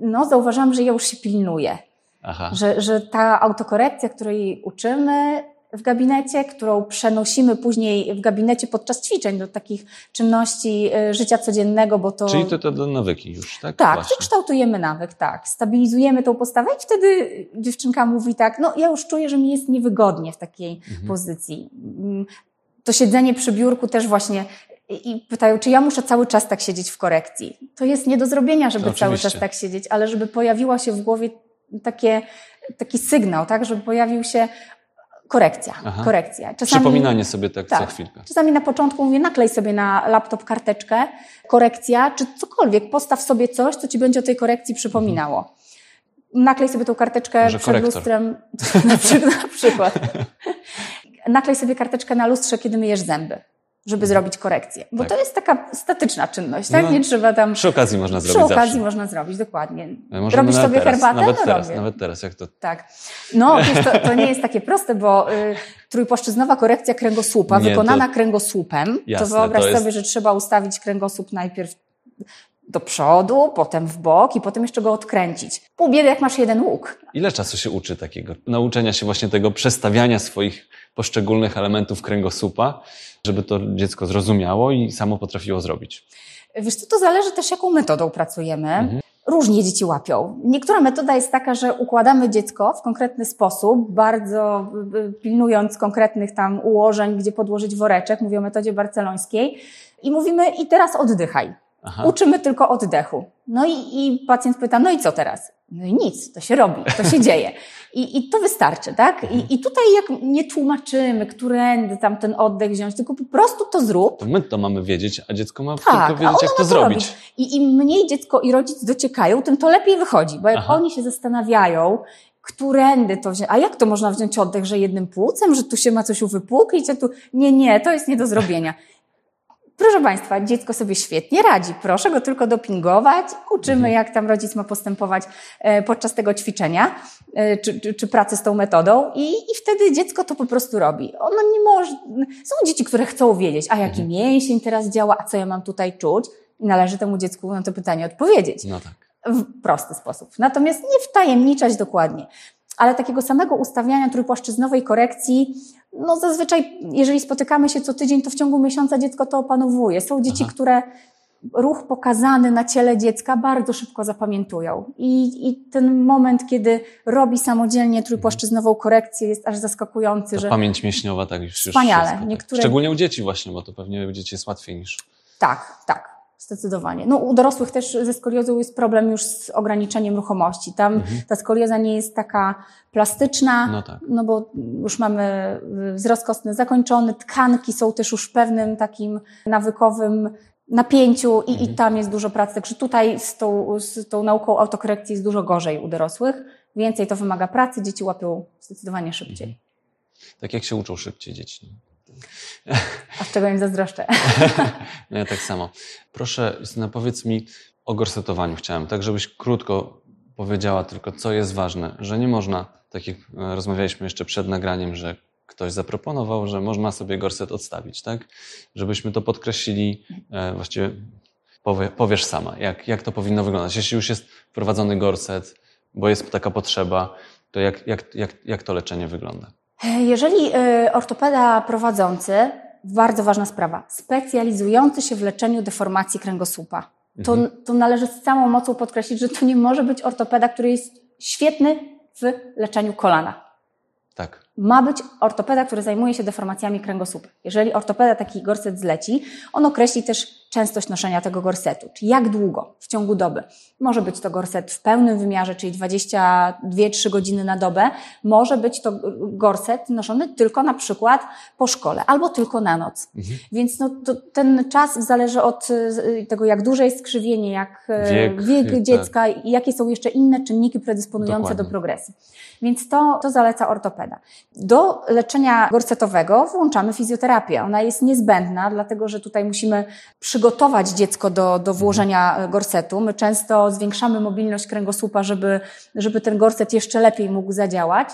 no, zauważam, że ja już się pilnuję, Aha. że, że ta autokorekcja, której uczymy w gabinecie, którą przenosimy później w gabinecie podczas ćwiczeń do takich czynności y, życia codziennego, bo to... Czyli to, to do nawyki już, tak? Tak, Właśnie. kształtujemy nawyk, tak. Stabilizujemy tą postawę i wtedy dziewczynka mówi tak, no ja już czuję, że mi jest niewygodnie w takiej Mhm. pozycji. Mm, To siedzenie przy biurku też właśnie i pytają, czy ja muszę cały czas tak siedzieć w korekcji. To jest nie do zrobienia, żeby cały czas tak siedzieć, ale żeby pojawiła się w głowie takie, taki sygnał, tak, żeby pojawił się korekcja, Aha. korekcja. Przypominanie sobie tak, co Tak. chwilkę. Czasami na początku mówię, naklej sobie na laptop karteczkę, korekcja, czy cokolwiek, postaw sobie coś, co ci będzie o tej korekcji przypominało. Naklej sobie tą karteczkę Może przed korektor. lustrem, na przykład. Naklej sobie karteczkę na lustrze, kiedy myjesz zęby, żeby zrobić korekcję. Bo Tak. to jest taka statyczna czynność, tak? No, Nie trzeba tam... Przy okazji można Przy zrobić okazji zawsze. można zrobić, dokładnie. Możemy Robisz sobie teraz, herbatę? Nawet no teraz, robię. nawet teraz, jak to... Tak. No, wiesz, to, to nie jest takie proste, bo y, trójpłaszczyznowa korekcja kręgosłupa, Nie, wykonana to- kręgosłupem, Jasne, to wyobraź to jest- sobie, że trzeba ustawić kręgosłup najpierw do przodu, potem w bok i potem jeszcze go odkręcić. Pół biedy, jak masz jeden łuk. Ile czasu się uczy takiego nauczenia się właśnie tego przestawiania swoich poszczególnych elementów kręgosłupa, żeby to dziecko zrozumiało i samo potrafiło zrobić? Wiesz co, to zależy też, jaką metodą pracujemy. Mhm. Różnie dzieci łapią. Niektóra metoda jest taka, że układamy dziecko w konkretny sposób, bardzo y, y, pilnując konkretnych tam ułożeń, gdzie podłożyć woreczek, mówię o metodzie barcelońskiej, i mówimy i teraz oddychaj. Aha. Uczymy tylko oddechu. No i, i pacjent pyta, no i co teraz? No i nic, to się robi, to się dzieje. I, I to wystarczy, tak? I, I tutaj jak nie tłumaczymy, którędy tam ten oddech wziąć, tylko po prostu to zrób. To my to mamy wiedzieć, a dziecko ma Tak, tylko wiedzieć, jak to ma zrobić. robić. I im mniej dziecko i rodzic dociekają, tym to lepiej wychodzi, bo jak Aha. oni się zastanawiają, którędy to wziąć, a jak to można wziąć oddech, że jednym płucem, że tu się ma coś uwypuklić, a tu nie, nie, to jest nie do zrobienia. Proszę Państwa, dziecko sobie świetnie radzi. Proszę go tylko dopingować. Uczymy, Mhm. jak tam rodzic ma postępować e, podczas tego ćwiczenia, e, czy, czy, czy pracy z tą metodą i, i wtedy dziecko to po prostu robi. Ono nie może... Są dzieci, które chcą wiedzieć, a jaki Mhm. mięsień teraz działa, a co ja mam tutaj czuć? I należy temu dziecku na to pytanie odpowiedzieć No tak. w prosty sposób. Natomiast nie wtajemniczać dokładnie. Ale takiego samego ustawiania trójpłaszczyznowej korekcji, no zazwyczaj, jeżeli spotykamy się co tydzień, to w ciągu miesiąca dziecko to opanowuje. Są dzieci, Aha. które ruch pokazany na ciele dziecka bardzo szybko zapamiętują. I, I ten moment, kiedy robi samodzielnie trójpłaszczyznową korekcję, jest aż zaskakujący, Ta że pamięć mięśniowa tak już Wspaniale. Już wszystko, tak. Niektóre- Szczególnie u dzieci właśnie, bo to pewnie u dzieci jest łatwiej niż... Tak, tak. Zdecydowanie. No, u dorosłych też ze skoliozą jest problem już z ograniczeniem ruchomości. Tam Mhm. ta skolioza nie jest taka plastyczna, No tak. no bo już mamy wzrost kostny zakończony, tkanki są też już w pewnym takim nawykowym napięciu i, Mhm. i tam jest dużo pracy. Także tutaj z tą, z tą nauką autokorekcji jest dużo gorzej u dorosłych. Więcej to wymaga pracy, dzieci łapią zdecydowanie szybciej. Tak jak się uczą szybciej dzieci. A z czego im zazdroszczę? no ja tak samo. Proszę, Justyna, powiedz mi o gorsetowaniu chciałem, tak żebyś krótko powiedziała tylko, co jest ważne, że nie można, tak jak e, rozmawialiśmy jeszcze przed nagraniem, że ktoś zaproponował, że można sobie gorset odstawić, tak? Żebyśmy to podkreślili, e, właściwie powie, powiesz sama, jak, jak to powinno wyglądać. Jeśli już jest wprowadzony gorset, bo jest taka potrzeba, to jak, jak, jak, jak to leczenie wygląda? Jeżeli y, ortopeda prowadzący, bardzo ważna sprawa, specjalizujący się w leczeniu deformacji kręgosłupa, to, mhm. to należy z całą mocą podkreślić, że to nie może być ortopeda, który jest świetny w leczeniu kolana. Tak ma być ortopeda, który zajmuje się deformacjami kręgosłupa. Jeżeli ortopeda taki gorset zleci, on określi też częstość noszenia tego gorsetu, czyli jak długo w ciągu doby. Może być to gorset w pełnym wymiarze, czyli 22-3 godziny na dobę. Może być to gorset noszony tylko na przykład po szkole albo tylko na noc. Mhm. Więc no, ten czas zależy od y, tego, jak duże jest skrzywienie, jak e, wiek, wiek tak. dziecka i jakie są jeszcze inne czynniki predysponujące Dokładnie. do progresji. Więc to, to zaleca ortopeda. Do leczenia gorsetowego włączamy fizjoterapię. Ona jest niezbędna, dlatego że tutaj musimy przygotować dziecko do, do włożenia gorsetu. My często zwiększamy mobilność kręgosłupa, żeby, żeby ten gorset jeszcze lepiej mógł zadziałać.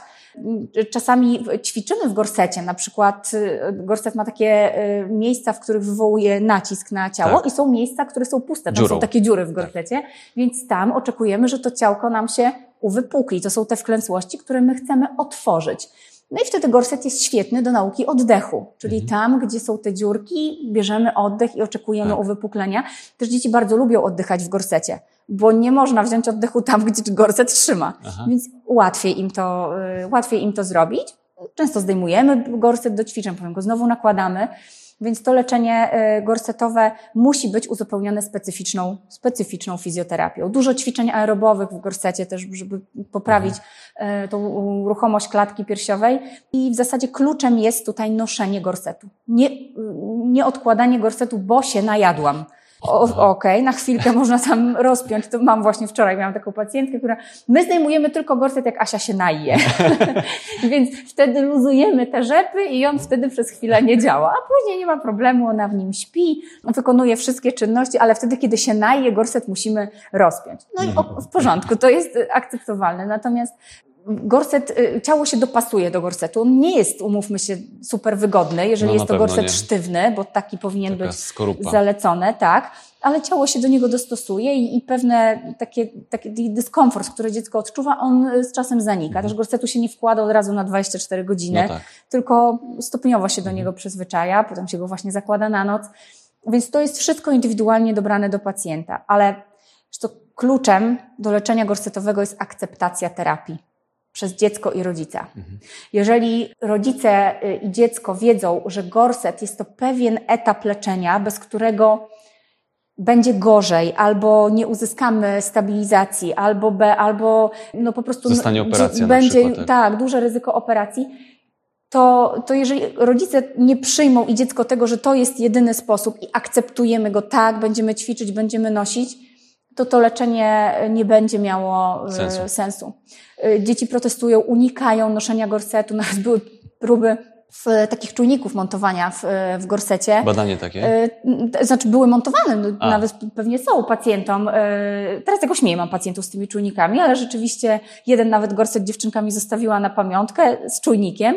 Czasami ćwiczymy w gorsecie, na przykład y, gorset ma takie y, miejsca, w których wywołuje nacisk na ciało tak. i są miejsca, które są puste, tam są takie dziury w gorsecie, tak. więc tam oczekujemy, że to ciałko nam się uwypukli. To są te wklęsłości, które my chcemy otworzyć. No i wtedy gorset jest świetny do nauki oddechu, czyli mhm. tam, gdzie są te dziurki, bierzemy oddech i oczekujemy tak. uwypuklenia. Też dzieci bardzo lubią oddychać w gorsecie, bo nie można wziąć oddechu tam, gdzie gorset trzyma, Aha. więc łatwiej im, to, y, łatwiej im to zrobić. Często zdejmujemy gorset do ćwiczeń, potem go znowu nakładamy. Więc to leczenie e, gorsetowe musi być uzupełnione specyficzną, specyficzną fizjoterapią. Dużo ćwiczeń aerobowych w gorsecie też, żeby poprawić mhm. tą ruchomość klatki piersiowej. I w zasadzie kluczem jest tutaj noszenie gorsetu. Nie, nie odkładanie gorsetu, bo się najadłam. Okej, okay, na chwilkę można tam rozpiąć. To mam właśnie wczoraj, miałam taką pacjentkę, która, my zdejmujemy tylko gorset, jak Asia się naje. Więc wtedy luzujemy te rzepy i on wtedy przez chwilę nie działa. A później nie ma problemu, ona w nim śpi, wykonuje wszystkie czynności, ale wtedy, kiedy się naje, gorset musimy rozpiąć. No i w porządku, to jest akceptowalne. Natomiast gorset, y, ciało się dopasuje do gorsetu. On nie jest, umówmy się, super wygodny, jeżeli no, jest to gorset nie. sztywny, bo taki powinien Taka być skorupa. zalecony, tak, ale ciało się do niego dostosuje i, i pewne takie, taki dyskomfort, który dziecko odczuwa, on z czasem zanika. Mhm. Też gorsetu się nie wkłada od razu na 24 godziny, no tak. tylko stopniowo się do mhm. niego przyzwyczaja, potem się go właśnie zakłada na noc. Więc to jest wszystko indywidualnie dobrane do pacjenta, ale to kluczem do leczenia gorsetowego jest akceptacja terapii przez dziecko i rodzica. Mhm. Jeżeli rodzice y, i dziecko wiedzą, że gorset jest to pewien etap leczenia, bez którego będzie gorzej, albo nie uzyskamy stabilizacji, albo B, albo no po prostu Zostanie operacja będzie przykład, tak. tak, duże ryzyko operacji, to, to jeżeli rodzice nie przyjmą i dziecko tego, że to jest jedyny sposób i akceptujemy go tak, będziemy ćwiczyć, będziemy nosić, to to leczenie nie będzie miało e, sensu. sensu. E, dzieci protestują, unikają noszenia gorsetu, nawet były próby w takich czujników montowania w, w gorsecie. Badanie takie? Znaczy były montowane, no, nawet pewnie są pacjentom. Teraz jakoś nie mam pacjentów z tymi czujnikami, ale rzeczywiście jeden nawet gorset dziewczynkami zostawiła na pamiątkę z czujnikiem,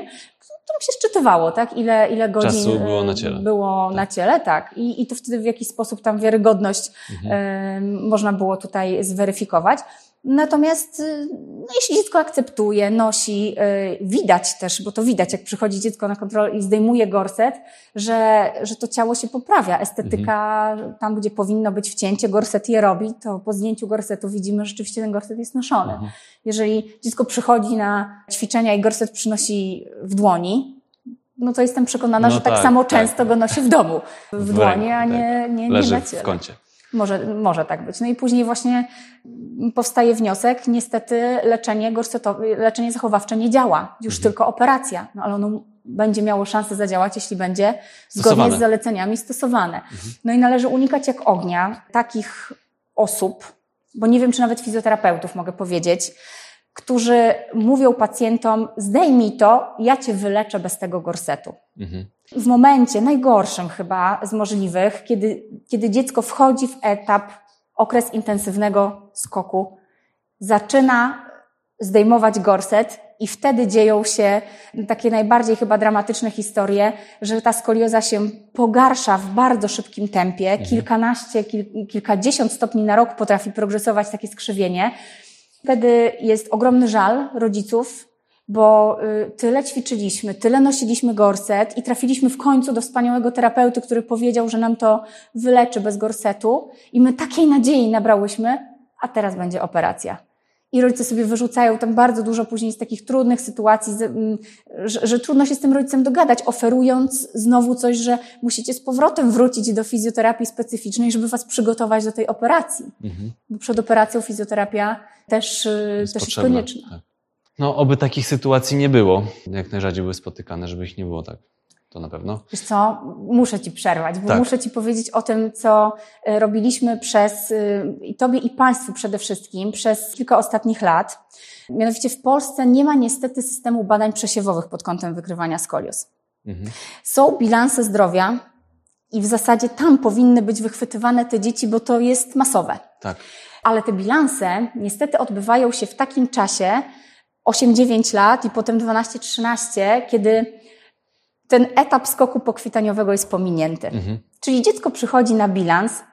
którym się szczytywało, tak? Ile, ile godzin Czasu było na ciele. Było tak. na ciele, tak. I, I to wtedy w jakiś sposób tam wiarygodność mhm. y, można było tutaj zweryfikować. Natomiast y, no, jeśli dziecko akceptuje, nosi, y, widać też, bo to widać, jak przychodzi dziecko na kontrolę i zdejmuje gorset, że, że to ciało się poprawia. Estetyka mhm. tam, gdzie powinno być wcięcie, gorset je robi, to po zdjęciu gorsetu widzimy, że rzeczywiście ten gorset jest noszony. Mhm. Jeżeli dziecko przychodzi na ćwiczenia i gorset przynosi w dłoni, no to jestem przekonana, no że tak, tak samo tak. często go nosi w domu, w, w dłoni, a nie, tak. nie, nie Leży na ciele. w kącie. Może, może tak być. No i później właśnie powstaje wniosek, niestety leczenie gorsetowe, leczenie zachowawcze nie działa, już mhm. tylko operacja, no ale ono będzie miało szansę zadziałać, jeśli będzie zgodnie stosowane. z zaleceniami stosowane. Mhm. No i należy unikać jak ognia takich osób, bo nie wiem, czy nawet fizjoterapeutów mogę powiedzieć, którzy mówią pacjentom: zdejmij to, ja cię wyleczę bez tego gorsetu. Mhm. W momencie najgorszym chyba z możliwych, kiedy, kiedy dziecko wchodzi w etap, okres intensywnego skoku, zaczyna zdejmować gorset i wtedy dzieją się takie najbardziej chyba dramatyczne historie, że ta skolioza się pogarsza w bardzo szybkim tempie. Mhm. Kilkanaście, kil, kilkadziesiąt stopni na rok potrafi progresować takie skrzywienie. Wtedy jest ogromny żal rodziców, bo y, tyle ćwiczyliśmy, tyle nosiliśmy gorset i trafiliśmy w końcu do wspaniałego terapeuty, który powiedział, że nam to wyleczy bez gorsetu i my takiej nadziei nabrałyśmy, a teraz będzie operacja. I rodzice sobie wyrzucają tam bardzo dużo później z takich trudnych sytuacji, mm, że, że trudno się z tym rodzicem dogadać, oferując znowu coś, że musicie z powrotem wrócić do fizjoterapii specyficznej, żeby was przygotować do tej operacji. Mhm. Bo przed operacją fizjoterapia też, y, też jest konieczna. Tak. No, oby takich sytuacji nie było. Jak najrzadziej były spotykane, żeby ich nie było tak. To na pewno. Wiesz co, muszę Ci przerwać, bo Tak. muszę Ci powiedzieć o tym, co y, robiliśmy przez, y, i Tobie i Państwu przede wszystkim, przez kilka ostatnich lat. Mianowicie w Polsce nie ma niestety systemu badań przesiewowych pod kątem wykrywania skolios. Mhm. Są bilanse zdrowia i w zasadzie tam powinny być wychwytywane te dzieci, bo to jest masowe. Tak. Ale te bilanse niestety odbywają się w takim czasie 8-9 lat i potem 12-13, kiedy ten etap skoku pokwitaniowego jest pominięty. Mhm. Czyli dziecko przychodzi na bilans,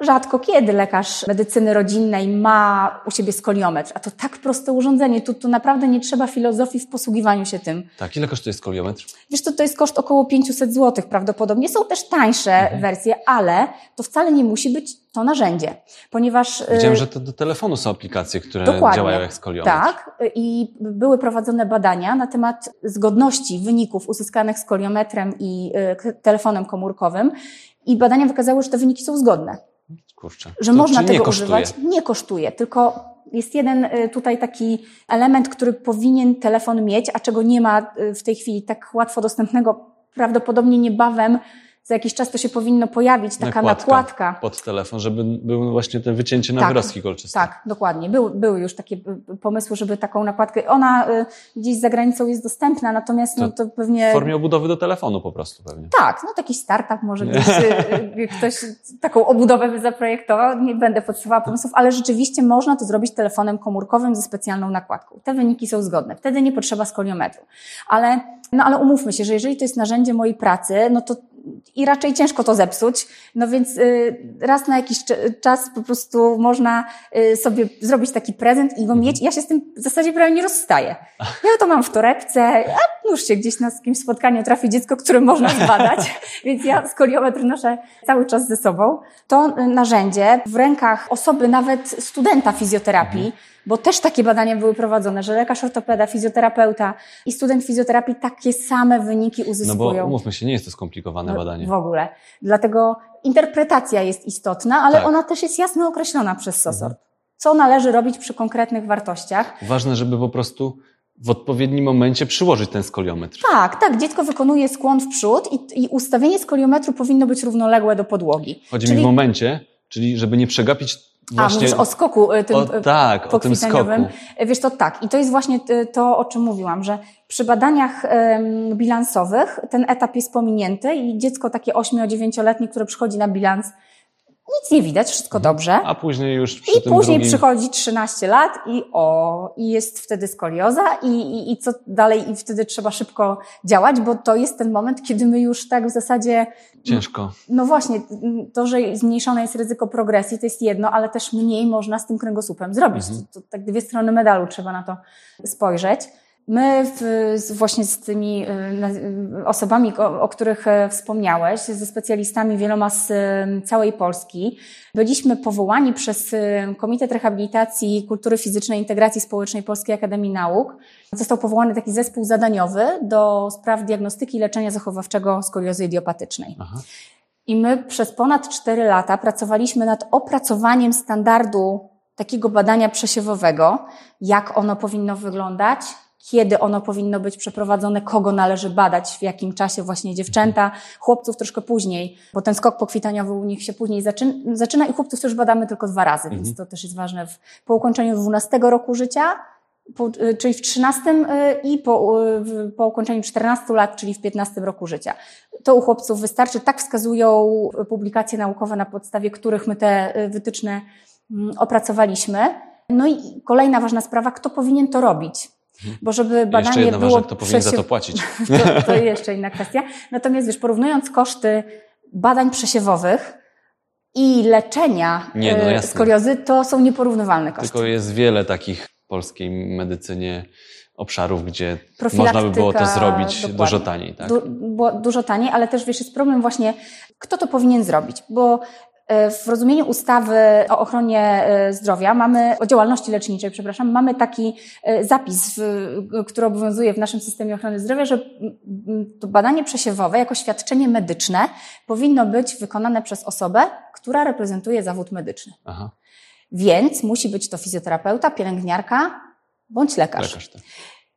rzadko kiedy lekarz medycyny rodzinnej ma u siebie skoliometr, a to tak proste urządzenie, tu, tu naprawdę nie trzeba filozofii w posługiwaniu się tym. Tak. Ile kosztuje skoliometr? Wiesz, to, to jest koszt około 500 zł prawdopodobnie. Są też tańsze Mhm. wersje, ale to wcale nie musi być to narzędzie, ponieważ... y, Widziałem, że to do telefonu są aplikacje, które Dokładnie. działają jak skoliometr. Tak, i były prowadzone badania na temat zgodności wyników uzyskanych skoliometrem i y, telefonem komórkowym i badania wykazały, że te wyniki są zgodne, Kurczę. że można tego kosztuje? używać. Nie kosztuje, tylko jest jeden y, tutaj taki element, który powinien telefon mieć, a czego nie ma y, w tej chwili tak łatwo dostępnego. Prawdopodobnie niebawem za jakiś czas to się powinno pojawić, taka nakładka. pod telefon, żeby był właśnie te wycięcie na Tak. wyrostki kolczyste. Tak, dokładnie. Były, były już takie y, pomysły, żeby taką nakładkę. Ona y, gdzieś za granicą jest dostępna, natomiast no, to pewnie. W formie obudowy do telefonu po prostu pewnie. Tak, no taki startup może gdzieś y, ktoś taką obudowę by zaprojektował. Nie będę podsuwała pomysłów, ale rzeczywiście można to zrobić telefonem komórkowym ze specjalną nakładką. Te wyniki są zgodne. Wtedy nie potrzeba skoliometru. Ale, no ale umówmy się, że jeżeli to jest narzędzie mojej pracy, no to i raczej ciężko to zepsuć. No więc y, raz na jakiś cz- czas po prostu można y, sobie zrobić taki prezent i go mieć. Ja się z tym w zasadzie prawie nie rozstaję. Ja to mam w torebce, a nuż się gdzieś na jakimś spotkaniu trafi dziecko, które można zbadać, więc ja skoliometr noszę cały czas ze sobą. To y, narzędzie w rękach osoby, nawet studenta fizjoterapii, bo też takie badania były prowadzone, że lekarz ortopeda, fizjoterapeuta i student fizjoterapii takie same wyniki No uzyskują. bo umówmy się, nie jest to skomplikowane No, badanie. W ogóle. Dlatego interpretacja jest istotna, ale Tak. ona też jest jasno określona przez SOSOR. Mhm. Co należy robić przy konkretnych wartościach. Ważne, żeby po prostu w odpowiednim momencie przyłożyć ten skoliometr. Tak, tak, dziecko wykonuje skłon w przód i, i ustawienie skoliometru powinno być równoległe do podłogi. Chodzi Czyli- mi w momencie, czyli żeby nie przegapić A, właśnie... mówisz o skoku y, tym o, y, tak, o tym skoku. Wiesz, to tak. I to jest właśnie y, to, o czym mówiłam, że przy badaniach bilansowych ten etap jest pominięty i dziecko takie 8-9-letnie, które przychodzi na bilans, nic nie widać, wszystko dobrze. A później już przy I później drugim... przychodzi 13 lat i o, i jest wtedy skolioza i, i, i co dalej i wtedy trzeba szybko działać, bo to jest ten moment, kiedy my już tak w zasadzie, Ciężko. no właśnie, to, że zmniejszone jest ryzyko progresji, to jest jedno, ale też mniej można z tym kręgosłupem zrobić. Mhm. To, to tak dwie strony medalu trzeba na to spojrzeć. My w, właśnie z tymi y, y, osobami, o, o których e, wspomniałeś, ze specjalistami wieloma z całej Polski, byliśmy powołani przez y, Komitet Rehabilitacji Kultury Fizycznej i Integracji Społecznej Polskiej Akademii Nauk. Został powołany taki zespół zadaniowy do spraw diagnostyki i leczenia zachowawczego skoliozy idiopatycznej. Aha. I my przez ponad 4 lata pracowaliśmy nad opracowaniem standardu takiego badania przesiewowego, jak ono powinno wyglądać, kiedy ono powinno być przeprowadzone, kogo należy badać, w jakim czasie właśnie dziewczęta, chłopców troszkę później, bo ten skok pokwitaniowy u nich się później zaczyna, zaczyna i chłopców też badamy tylko dwa razy, więc to też jest ważne w, po ukończeniu 12 roku życia po, czyli w 13 i po, po ukończeniu 14 lat, czyli w 15 roku życia. To u chłopców wystarczy. Tak wskazują publikacje naukowe, na podstawie których my te wytyczne mm, opracowaliśmy. No i kolejna ważna sprawa, kto powinien to robić. Mhm. Bo żeby badanie jeszcze jedna było... ważna, kto powinien za to płacić. to, to jeszcze inna kwestia. Natomiast wiesz, porównując koszty badań przesiewowych i leczenia Nie, no jasne. skoliozy, to są nieporównywalne koszty. Tylko jest wiele takich w polskiej medycynie obszarów, gdzie można by było to zrobić dokładnie. dużo taniej. Tak? Du, dużo taniej, ale też wiesz, jest problem właśnie, kto to powinien zrobić, bo w rozumieniu ustawy o ochronie e, zdrowia mamy, o działalności leczniczej, przepraszam, mamy taki e, zapis, który obowiązuje w naszym systemie ochrony zdrowia, że to badanie przesiewowe jako świadczenie medyczne powinno być wykonane przez osobę, która reprezentuje zawód medyczny. Aha, Więc musi być to fizjoterapeuta, pielęgniarka bądź lekarz. lekarz. Tak.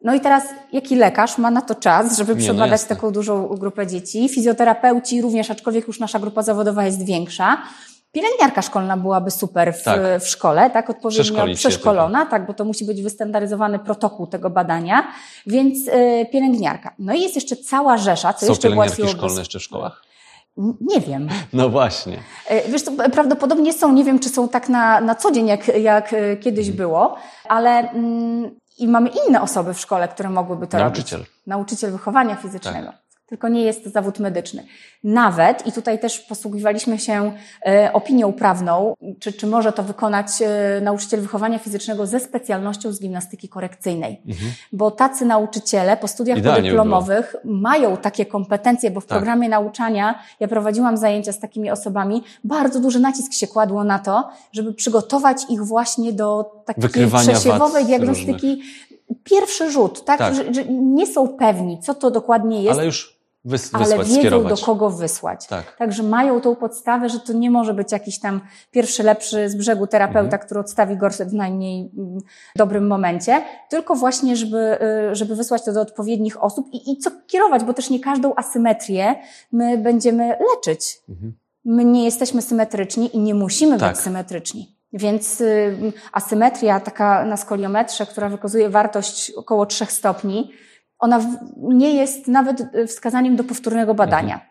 No i teraz, jaki lekarz ma na to czas, żeby Nie, no przebadać jasne. taką dużą grupę dzieci? Fizjoterapeuci również, aczkolwiek już nasza grupa zawodowa jest większa. Pielęgniarka szkolna byłaby super w, Tak. w szkole, tak? Odpowiednio przeszkolona, tak, bo to musi być wystandaryzowany protokół tego badania, więc y, pielęgniarka. No i jest jeszcze cała rzesza, co Są jeszcze pielęgniarki szkolne jeszcze w szkołach? Nie wiem. No właśnie. E, Wiesz, to prawdopodobnie są, nie wiem, czy są tak na, na co dzień, jak, jak e, kiedyś Mhm. było, ale mm, i mamy inne osoby w szkole, które mogłyby to Nauczyciel. robić. Nauczyciel wychowania fizycznego. Tylko nie jest to zawód medyczny. Nawet, i tutaj też posługiwaliśmy się e, opinią prawną, czy, czy może to wykonać e, nauczyciel wychowania fizycznego ze specjalnością z gimnastyki korekcyjnej. Mhm. Bo tacy nauczyciele po studiach Idealnie podyplomowych mają takie kompetencje, bo w Tak. programie nauczania, ja prowadziłam zajęcia z takimi osobami, bardzo duży nacisk się kładło na to, żeby przygotować ich właśnie do takiej przesiewowej diagnostyki. Pierwszy rzut, tak? Tak. Że, że nie są pewni, co to dokładnie jest, Ale już wys- ale wysłać, wiedzą, skierować. do kogo wysłać. Tak. Także mają tą podstawę, że to nie może być jakiś tam pierwszy, lepszy z brzegu terapeuta, Mhm. który odstawi gorset w najmniej mm, dobrym momencie, tylko właśnie, żeby, y, żeby wysłać to do odpowiednich osób i, i co kierować, bo też nie każdą asymetrię my będziemy leczyć. Mhm. My nie jesteśmy symetryczni i nie musimy Tak. być symetryczni. Więc y, asymetria taka na skoliometrze, która wykazuje wartość około 3 stopni, ona nie jest nawet y, wskazaniem do powtórnego badania.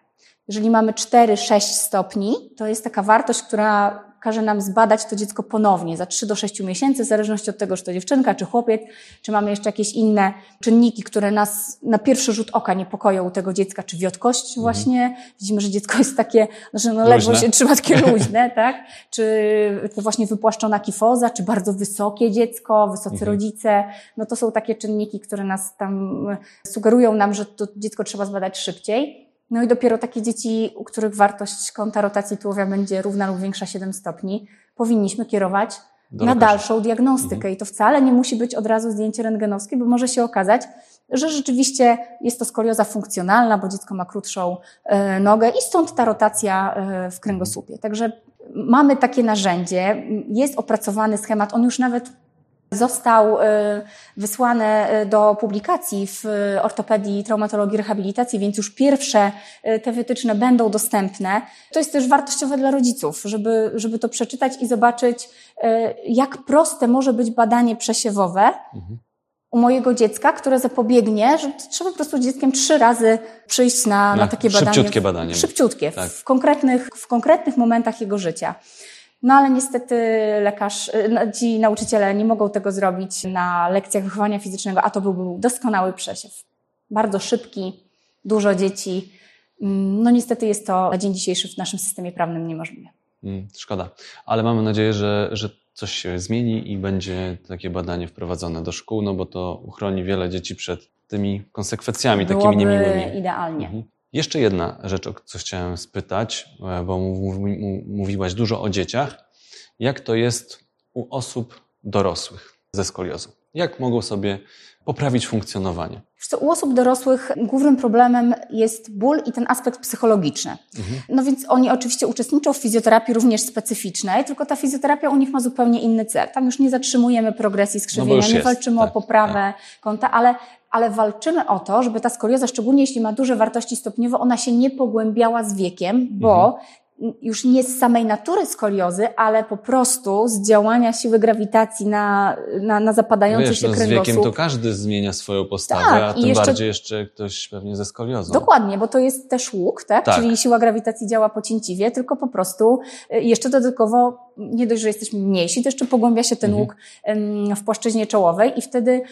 Jeżeli mamy 4-6 stopni, to jest taka wartość, która każe nam zbadać to dziecko ponownie za 3 do 6 miesięcy, w zależności od tego, czy to dziewczynka, czy chłopiec, czy mamy jeszcze jakieś inne czynniki, które nas na pierwszy rzut oka niepokoją u tego dziecka, czy wiotkość właśnie. Widzimy, że dziecko jest takie, że no ledwo się trzyma takie luźne, tak? Czy to właśnie wypłaszczona kifoza, czy bardzo wysokie dziecko, wysocy Mhm. rodzice. No to są takie czynniki, które nas tam sugerują nam, że to dziecko trzeba zbadać szybciej. No i dopiero takie dzieci, u których wartość kąta rotacji tułowia będzie równa lub większa 7 stopni, powinniśmy kierować Do na lekarza. dalszą diagnostykę. I to wcale nie musi być od razu zdjęcie rentgenowskie, bo może się okazać, że rzeczywiście jest to skolioza funkcjonalna, bo dziecko ma krótszą e, nogę i stąd ta rotacja e, w kręgosłupie. Także mamy takie narzędzie, jest opracowany schemat, on już nawet został e, wysłany e, do publikacji w e, ortopedii, traumatologii, rehabilitacji, więc już pierwsze te wytyczne będą dostępne. To jest też wartościowe dla rodziców, żeby, żeby to przeczytać i zobaczyć, jak proste może być badanie przesiewowe Mhm. u mojego dziecka, które zapobiegnie, że trzeba po prostu dzieckiem trzy razy przyjść na, na, Na takie badanie. szybciutkie badanie. Szybciutkie, Tak. w, konkretnych, w konkretnych momentach jego życia. No ale niestety lekarz, y, no, ci nauczyciele nie mogą tego zrobić na lekcjach wychowania fizycznego, a to byłby doskonały przesiew. Bardzo szybki, dużo dzieci. Mm, No niestety jest to na dzień dzisiejszy w naszym systemie prawnym niemożliwe. Mm, Szkoda. Ale mamy nadzieję, że, że coś się zmieni i będzie takie badanie wprowadzone do szkół, no bo to uchroni wiele dzieci przed tymi konsekwencjami takimi Byłoby niemiłymi. idealnie. Mhm. Jeszcze jedna rzecz, o co chciałem spytać, e, bo mów- mów- mówiłaś dużo o dzieciach. Jak to jest u osób dorosłych ze skoliozą? Jak mogą sobie poprawić funkcjonowanie? Co, u osób dorosłych głównym problemem jest ból i ten aspekt psychologiczny. Mhm. No więc oni oczywiście uczestniczą w fizjoterapii również specyficznej, tylko ta fizjoterapia u nich ma zupełnie inny cel. Tam już nie zatrzymujemy progresji skrzywienia, No nie walczymy tak, o poprawę kąta, ale, ale walczymy o to, żeby ta skolioza, szczególnie jeśli ma duże wartości stopniowe, ona się nie pogłębiała z wiekiem, bo już nie z samej natury skoliozy, ale po prostu z działania siły grawitacji na, na, na zapadający Wiesz, się no, z wiekiem to każdy zmienia swoją postawę, Tak, a tym jeszcze- bardziej jeszcze ktoś pewnie ze skoliozą. Dokładnie, bo to jest też łuk, tak? Tak. Czyli siła grawitacji działa pocięciwie, tylko po prostu y, jeszcze dodatkowo nie dość, że jesteśmy mniejsi, to jeszcze pogłębia się ten Mhm. łuk w płaszczyźnie czołowej i wtedy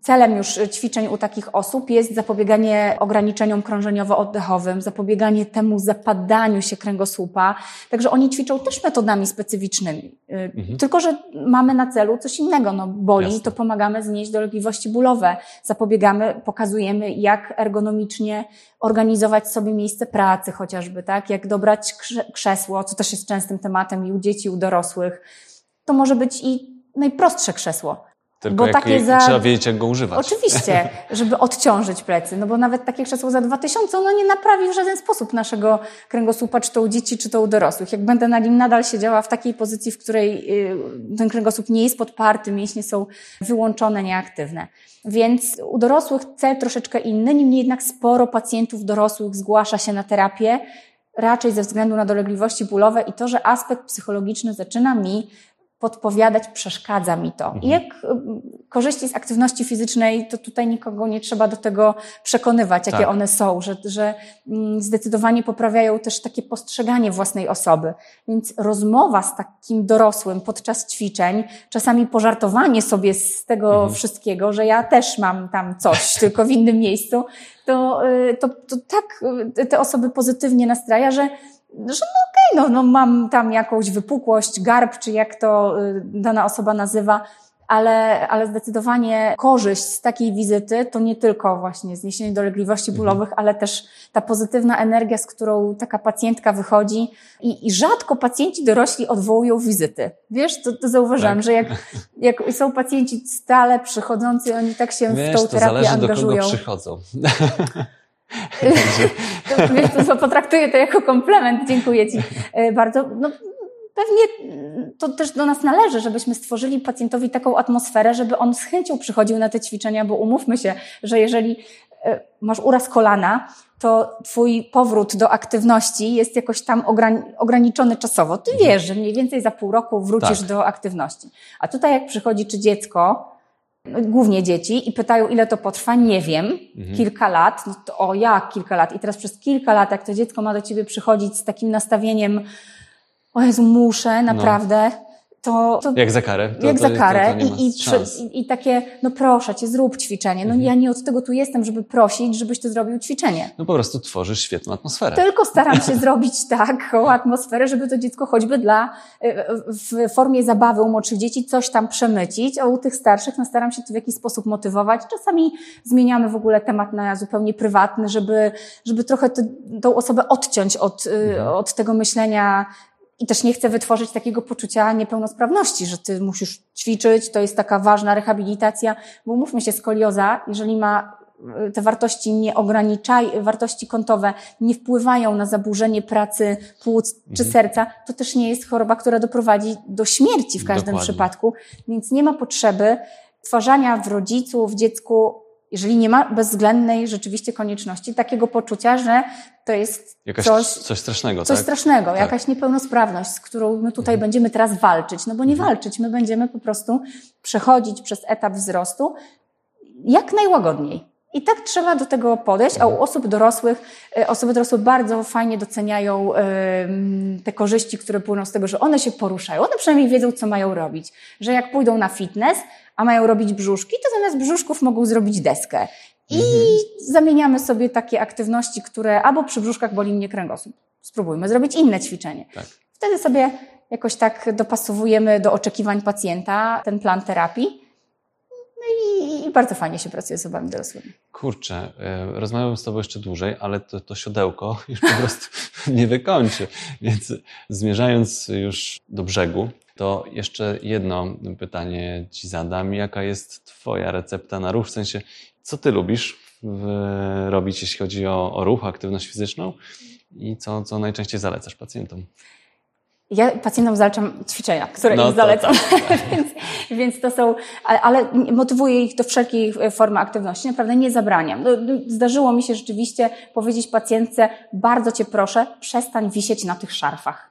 celem już ćwiczeń u takich osób jest zapobieganie ograniczeniom krążeniowo-oddechowym, zapobieganie temu zapadaniu się kręgosłupa. Także oni ćwiczą też metodami specyficznymi. Y, Mhm. Tylko, że mamy na celu coś innego. No, boli, Jasne. to pomagamy znieść dolegliwości bólowe. Zapobiegamy, pokazujemy, jak ergonomicznie organizować sobie miejsce pracy chociażby, tak? Jak dobrać krze- krzesło, co też jest częstym tematem i u dzieci, i u dorosłych. To może być i najprostsze krzesło. Tylko bo takie za- trzeba wiedzieć, jak go używać. Oczywiście, żeby odciążyć plecy, no bo nawet takie krzesło za 2000, ono nie naprawi w żaden sposób naszego kręgosłupa, czy to u dzieci, czy to u dorosłych. Jak będę na nim nadal siedziała w takiej pozycji, w której y, ten kręgosłup nie jest podparty, mięśnie są wyłączone, nieaktywne. Więc u dorosłych cel troszeczkę inny, niemniej jednak sporo pacjentów dorosłych zgłasza się na terapię, raczej ze względu na dolegliwości bólowe i to, że aspekt psychologiczny zaczyna mi podpowiadać, przeszkadza mi to. I jak y, korzyści z aktywności fizycznej, to tutaj nikogo nie trzeba do tego przekonywać, jakie Tak. one są, że, że mm, zdecydowanie poprawiają też takie postrzeganie własnej osoby. Więc rozmowa z takim dorosłym podczas ćwiczeń, czasami pożartowanie sobie z tego Mhm. wszystkiego, że ja też mam tam coś, tylko w innym miejscu, to, y, to, to tak y, te osoby pozytywnie nastraja, że że no okej, no, no mam tam jakąś wypukłość, garb, czy jak to y, dana osoba nazywa, ale, ale zdecydowanie korzyść z takiej wizyty to nie tylko właśnie zniesienie dolegliwości bólowych, ale też ta pozytywna energia, z którą taka pacjentka wychodzi i, i rzadko pacjenci dorośli odwołują wizyty. Wiesz, to, to zauważyłam, Tak. że jak, jak są pacjenci stale przychodzący, oni tak się w Wiesz, tą to terapię zależy do kogo przychodzą. To, wiesz, to potraktuję to jako komplement. Dziękuję Ci e, bardzo. No, pewnie mm, to też do nas należy, żebyśmy stworzyli pacjentowi taką atmosferę, żeby on z chęcią przychodził na te ćwiczenia, bo umówmy się, że jeżeli e, masz uraz kolana, to twój powrót do aktywności jest jakoś tam ograni- ograniczony czasowo. Ty wiesz, że mniej więcej za pół roku wrócisz Tak. do aktywności. A tutaj jak przychodzi czy dziecko, głównie dzieci, i pytają, ile to potrwa, nie wiem, Mhm. kilka lat, no to o jak kilka lat? I teraz przez kilka lat, jak to dziecko ma do ciebie przychodzić z takim nastawieniem, o Jezu, muszę, naprawdę, to, to Jak za karę. To, jak to, za to- karę to i, i, przy- i, i takie, no proszę cię, zrób ćwiczenie. No Mhm. ja nie od tego tu jestem, żeby prosić, żebyś ty zrobił ćwiczenie. No po prostu tworzysz świetną atmosferę. Tylko staram się zrobić taką atmosferę, żeby to dziecko choćby dla, w formie zabawy u młodszych dzieci coś tam przemycić, a u tych starszych no staram się to w jakiś sposób motywować. Czasami zmieniamy w ogóle temat na zupełnie prywatny, żeby, żeby trochę tę- tą osobę odciąć od, y, Mhm. od tego myślenia i też nie chcę wytworzyć takiego poczucia niepełnosprawności, że ty musisz ćwiczyć, to jest taka ważna rehabilitacja, bo umówmy się, skolioza, jeżeli ma y, te wartości nie ograniczają, wartości kątowe nie wpływają na zaburzenie pracy płuc czy Mhm. serca, to też nie jest choroba, która doprowadzi do śmierci w każdym Dokładnie. przypadku, więc nie ma potrzeby tworzenia w rodzicu, w dziecku jeżeli nie ma bezwzględnej rzeczywiście konieczności, takiego poczucia, że to jest Jakaś, coś, coś, strasznego, coś tak? strasznego, Tak. jakaś niepełnosprawność, z którą my tutaj Mhm. będziemy teraz walczyć. No bo nie Mhm. walczyć, my będziemy po prostu przechodzić przez etap wzrostu jak najłagodniej. I tak trzeba do tego podejść, a Mhm. u osób dorosłych, e, osoby dorosłe bardzo fajnie doceniają em, te korzyści, które płyną z tego, że one się poruszają. One przynajmniej wiedzą, co mają robić. Że jak pójdą na fitness, a mają robić brzuszki, to zamiast brzuszków mogą zrobić deskę. I Mhm. zamieniamy sobie takie aktywności, które albo przy brzuszkach boli mnie kręgosłup. Spróbujmy zrobić inne ćwiczenie. Tak. Wtedy sobie jakoś tak dopasowujemy do oczekiwań pacjenta ten plan terapii. No i, i bardzo fajnie się pracuje z osobami dorosłymi. Kurczę, e, rozmawiam z Tobą jeszcze dłużej, ale to, to siodełko już po prostu nie wykończy. Więc zmierzając już do brzegu, to jeszcze jedno pytanie Ci zadam. Jaka jest Twoja recepta na ruch? W sensie, co Ty lubisz robić, jeśli chodzi o, o ruch, aktywność fizyczną? I co, co najczęściej zalecasz pacjentom? Ja pacjentom zalecam ćwiczenia, które No im to zalecam, więc, więc to są, ale, ale motywuję ich do wszelkiej formy aktywności, naprawdę nie zabraniam. No, no, Zdarzyło mi się rzeczywiście powiedzieć pacjentce, bardzo Cię proszę, przestań wisieć na tych szarfach.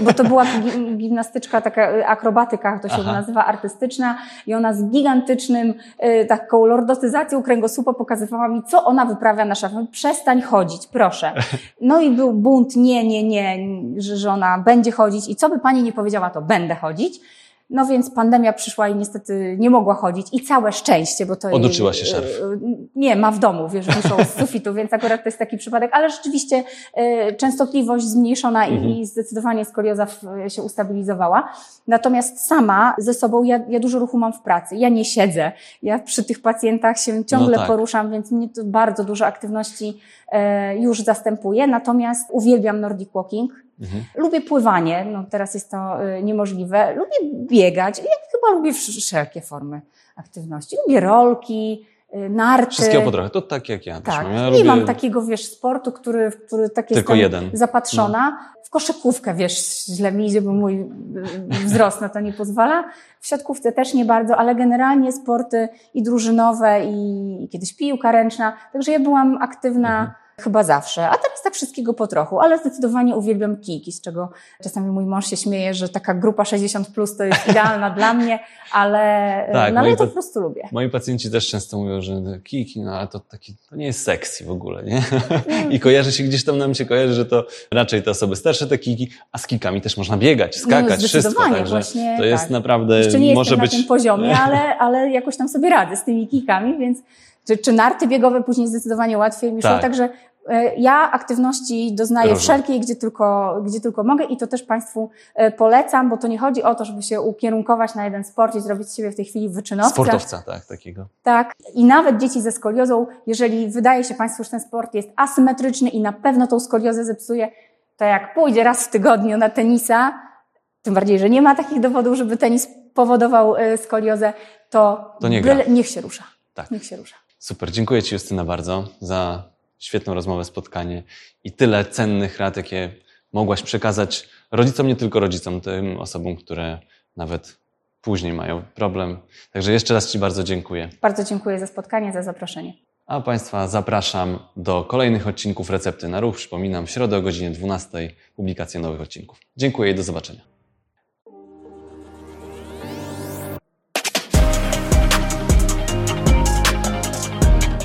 Bo to była gi- gimnastyczka, taka y, akrobatyka, to się Aha. nazywa artystyczna i ona z gigantycznym, y, taką lordotyzacją kręgosłupa pokazywała mi, co ona wyprawia na szafie. Przestań chodzić, proszę. No i był bunt, nie, nie, nie, że, że ona będzie chodzić i co by pani nie powiedziała, to będę chodzić. No więc pandemia przyszła i niestety nie mogła chodzić i całe szczęście, bo to jej- Oduczyła się szarf. y, Nie, ma w domu, wiesz, wiszą z sufitu, więc akurat to jest taki przypadek, ale rzeczywiście y, częstotliwość zmniejszona i, Mhm. i zdecydowanie skolioza w- się ustabilizowała. Natomiast sama ze sobą ja, ja dużo ruchu mam w pracy. Ja nie siedzę. Ja przy tych pacjentach się ciągle tak. poruszam, więc mnie to bardzo dużo aktywności e, już zastępuje. Natomiast uwielbiam Nordic Walking. Mhm. Lubię pływanie, no teraz jest to y, niemożliwe. Lubię biegać. Ja chyba lubię wsz- wszelkie formy aktywności. Lubię rolki, y, narty. Wszystkiego po trochę. To tak jak ja Tak, mam. Ja nie lubię... mam takiego, wiesz, sportu, który, w który tak jestem jeden. No. zapatrzona. W koszykówkę, wiesz, źle mi idzie, bo mój y, wzrost na to nie pozwala. W siatkówce też nie bardzo, ale generalnie sporty i drużynowe, i, i kiedyś piłka ręczna. Także ja byłam aktywna Mhm. Chyba zawsze. A teraz tak wszystkiego po trochu, ale zdecydowanie uwielbiam kijki, z czego czasami mój mąż się śmieje, że taka grupa 60 plus to jest idealna dla mnie, ale, Tak, no, ale to po prostu lubię. Moi pacjenci też często mówią, że kiki, no ale to taki, to nie jest sexy w ogóle, nie? I kojarzy się gdzieś tam nam się kojarzy, że to raczej te osoby starsze te kiki, a z kikami też można biegać, skakać, wszystko. No, zdecydowanie, Także właśnie to jest tak. naprawdę, Jeszcze nie może być... na tym poziomie, ale, ale jakoś tam sobie radzę z tymi kikami, więc czy, czy narty biegowe później zdecydowanie łatwiej mi szło. Tak. Także e, ja aktywności doznaję Różne. wszelkiej, gdzie tylko, gdzie tylko mogę i to też Państwu e, polecam, bo to nie chodzi o to, żeby się ukierunkować na jeden sport i zrobić z siebie w tej chwili wyczynowca. Sportowca, tak, takiego. Tak. I nawet dzieci ze skoliozą, jeżeli wydaje się Państwu, że ten sport jest asymetryczny i na pewno tą skoliozę zepsuje, to jak pójdzie raz w tygodniu na tenisa, tym bardziej, że nie ma takich dowodów, żeby tenis powodował e, skoliozę, to, To nie gra. niech się rusza. Tak. Niech się rusza. Super, dziękuję Ci Justyna bardzo za świetną rozmowę, spotkanie i tyle cennych rad, jakie mogłaś przekazać rodzicom, nie tylko rodzicom, tym osobom, które nawet później mają problem. Także jeszcze raz Ci bardzo dziękuję. Bardzo dziękuję za spotkanie, za zaproszenie. A Państwa zapraszam do kolejnych odcinków Recepty na Ruch. Przypominam, w środę o godzinie 12 publikacja nowych odcinków. Dziękuję i do zobaczenia.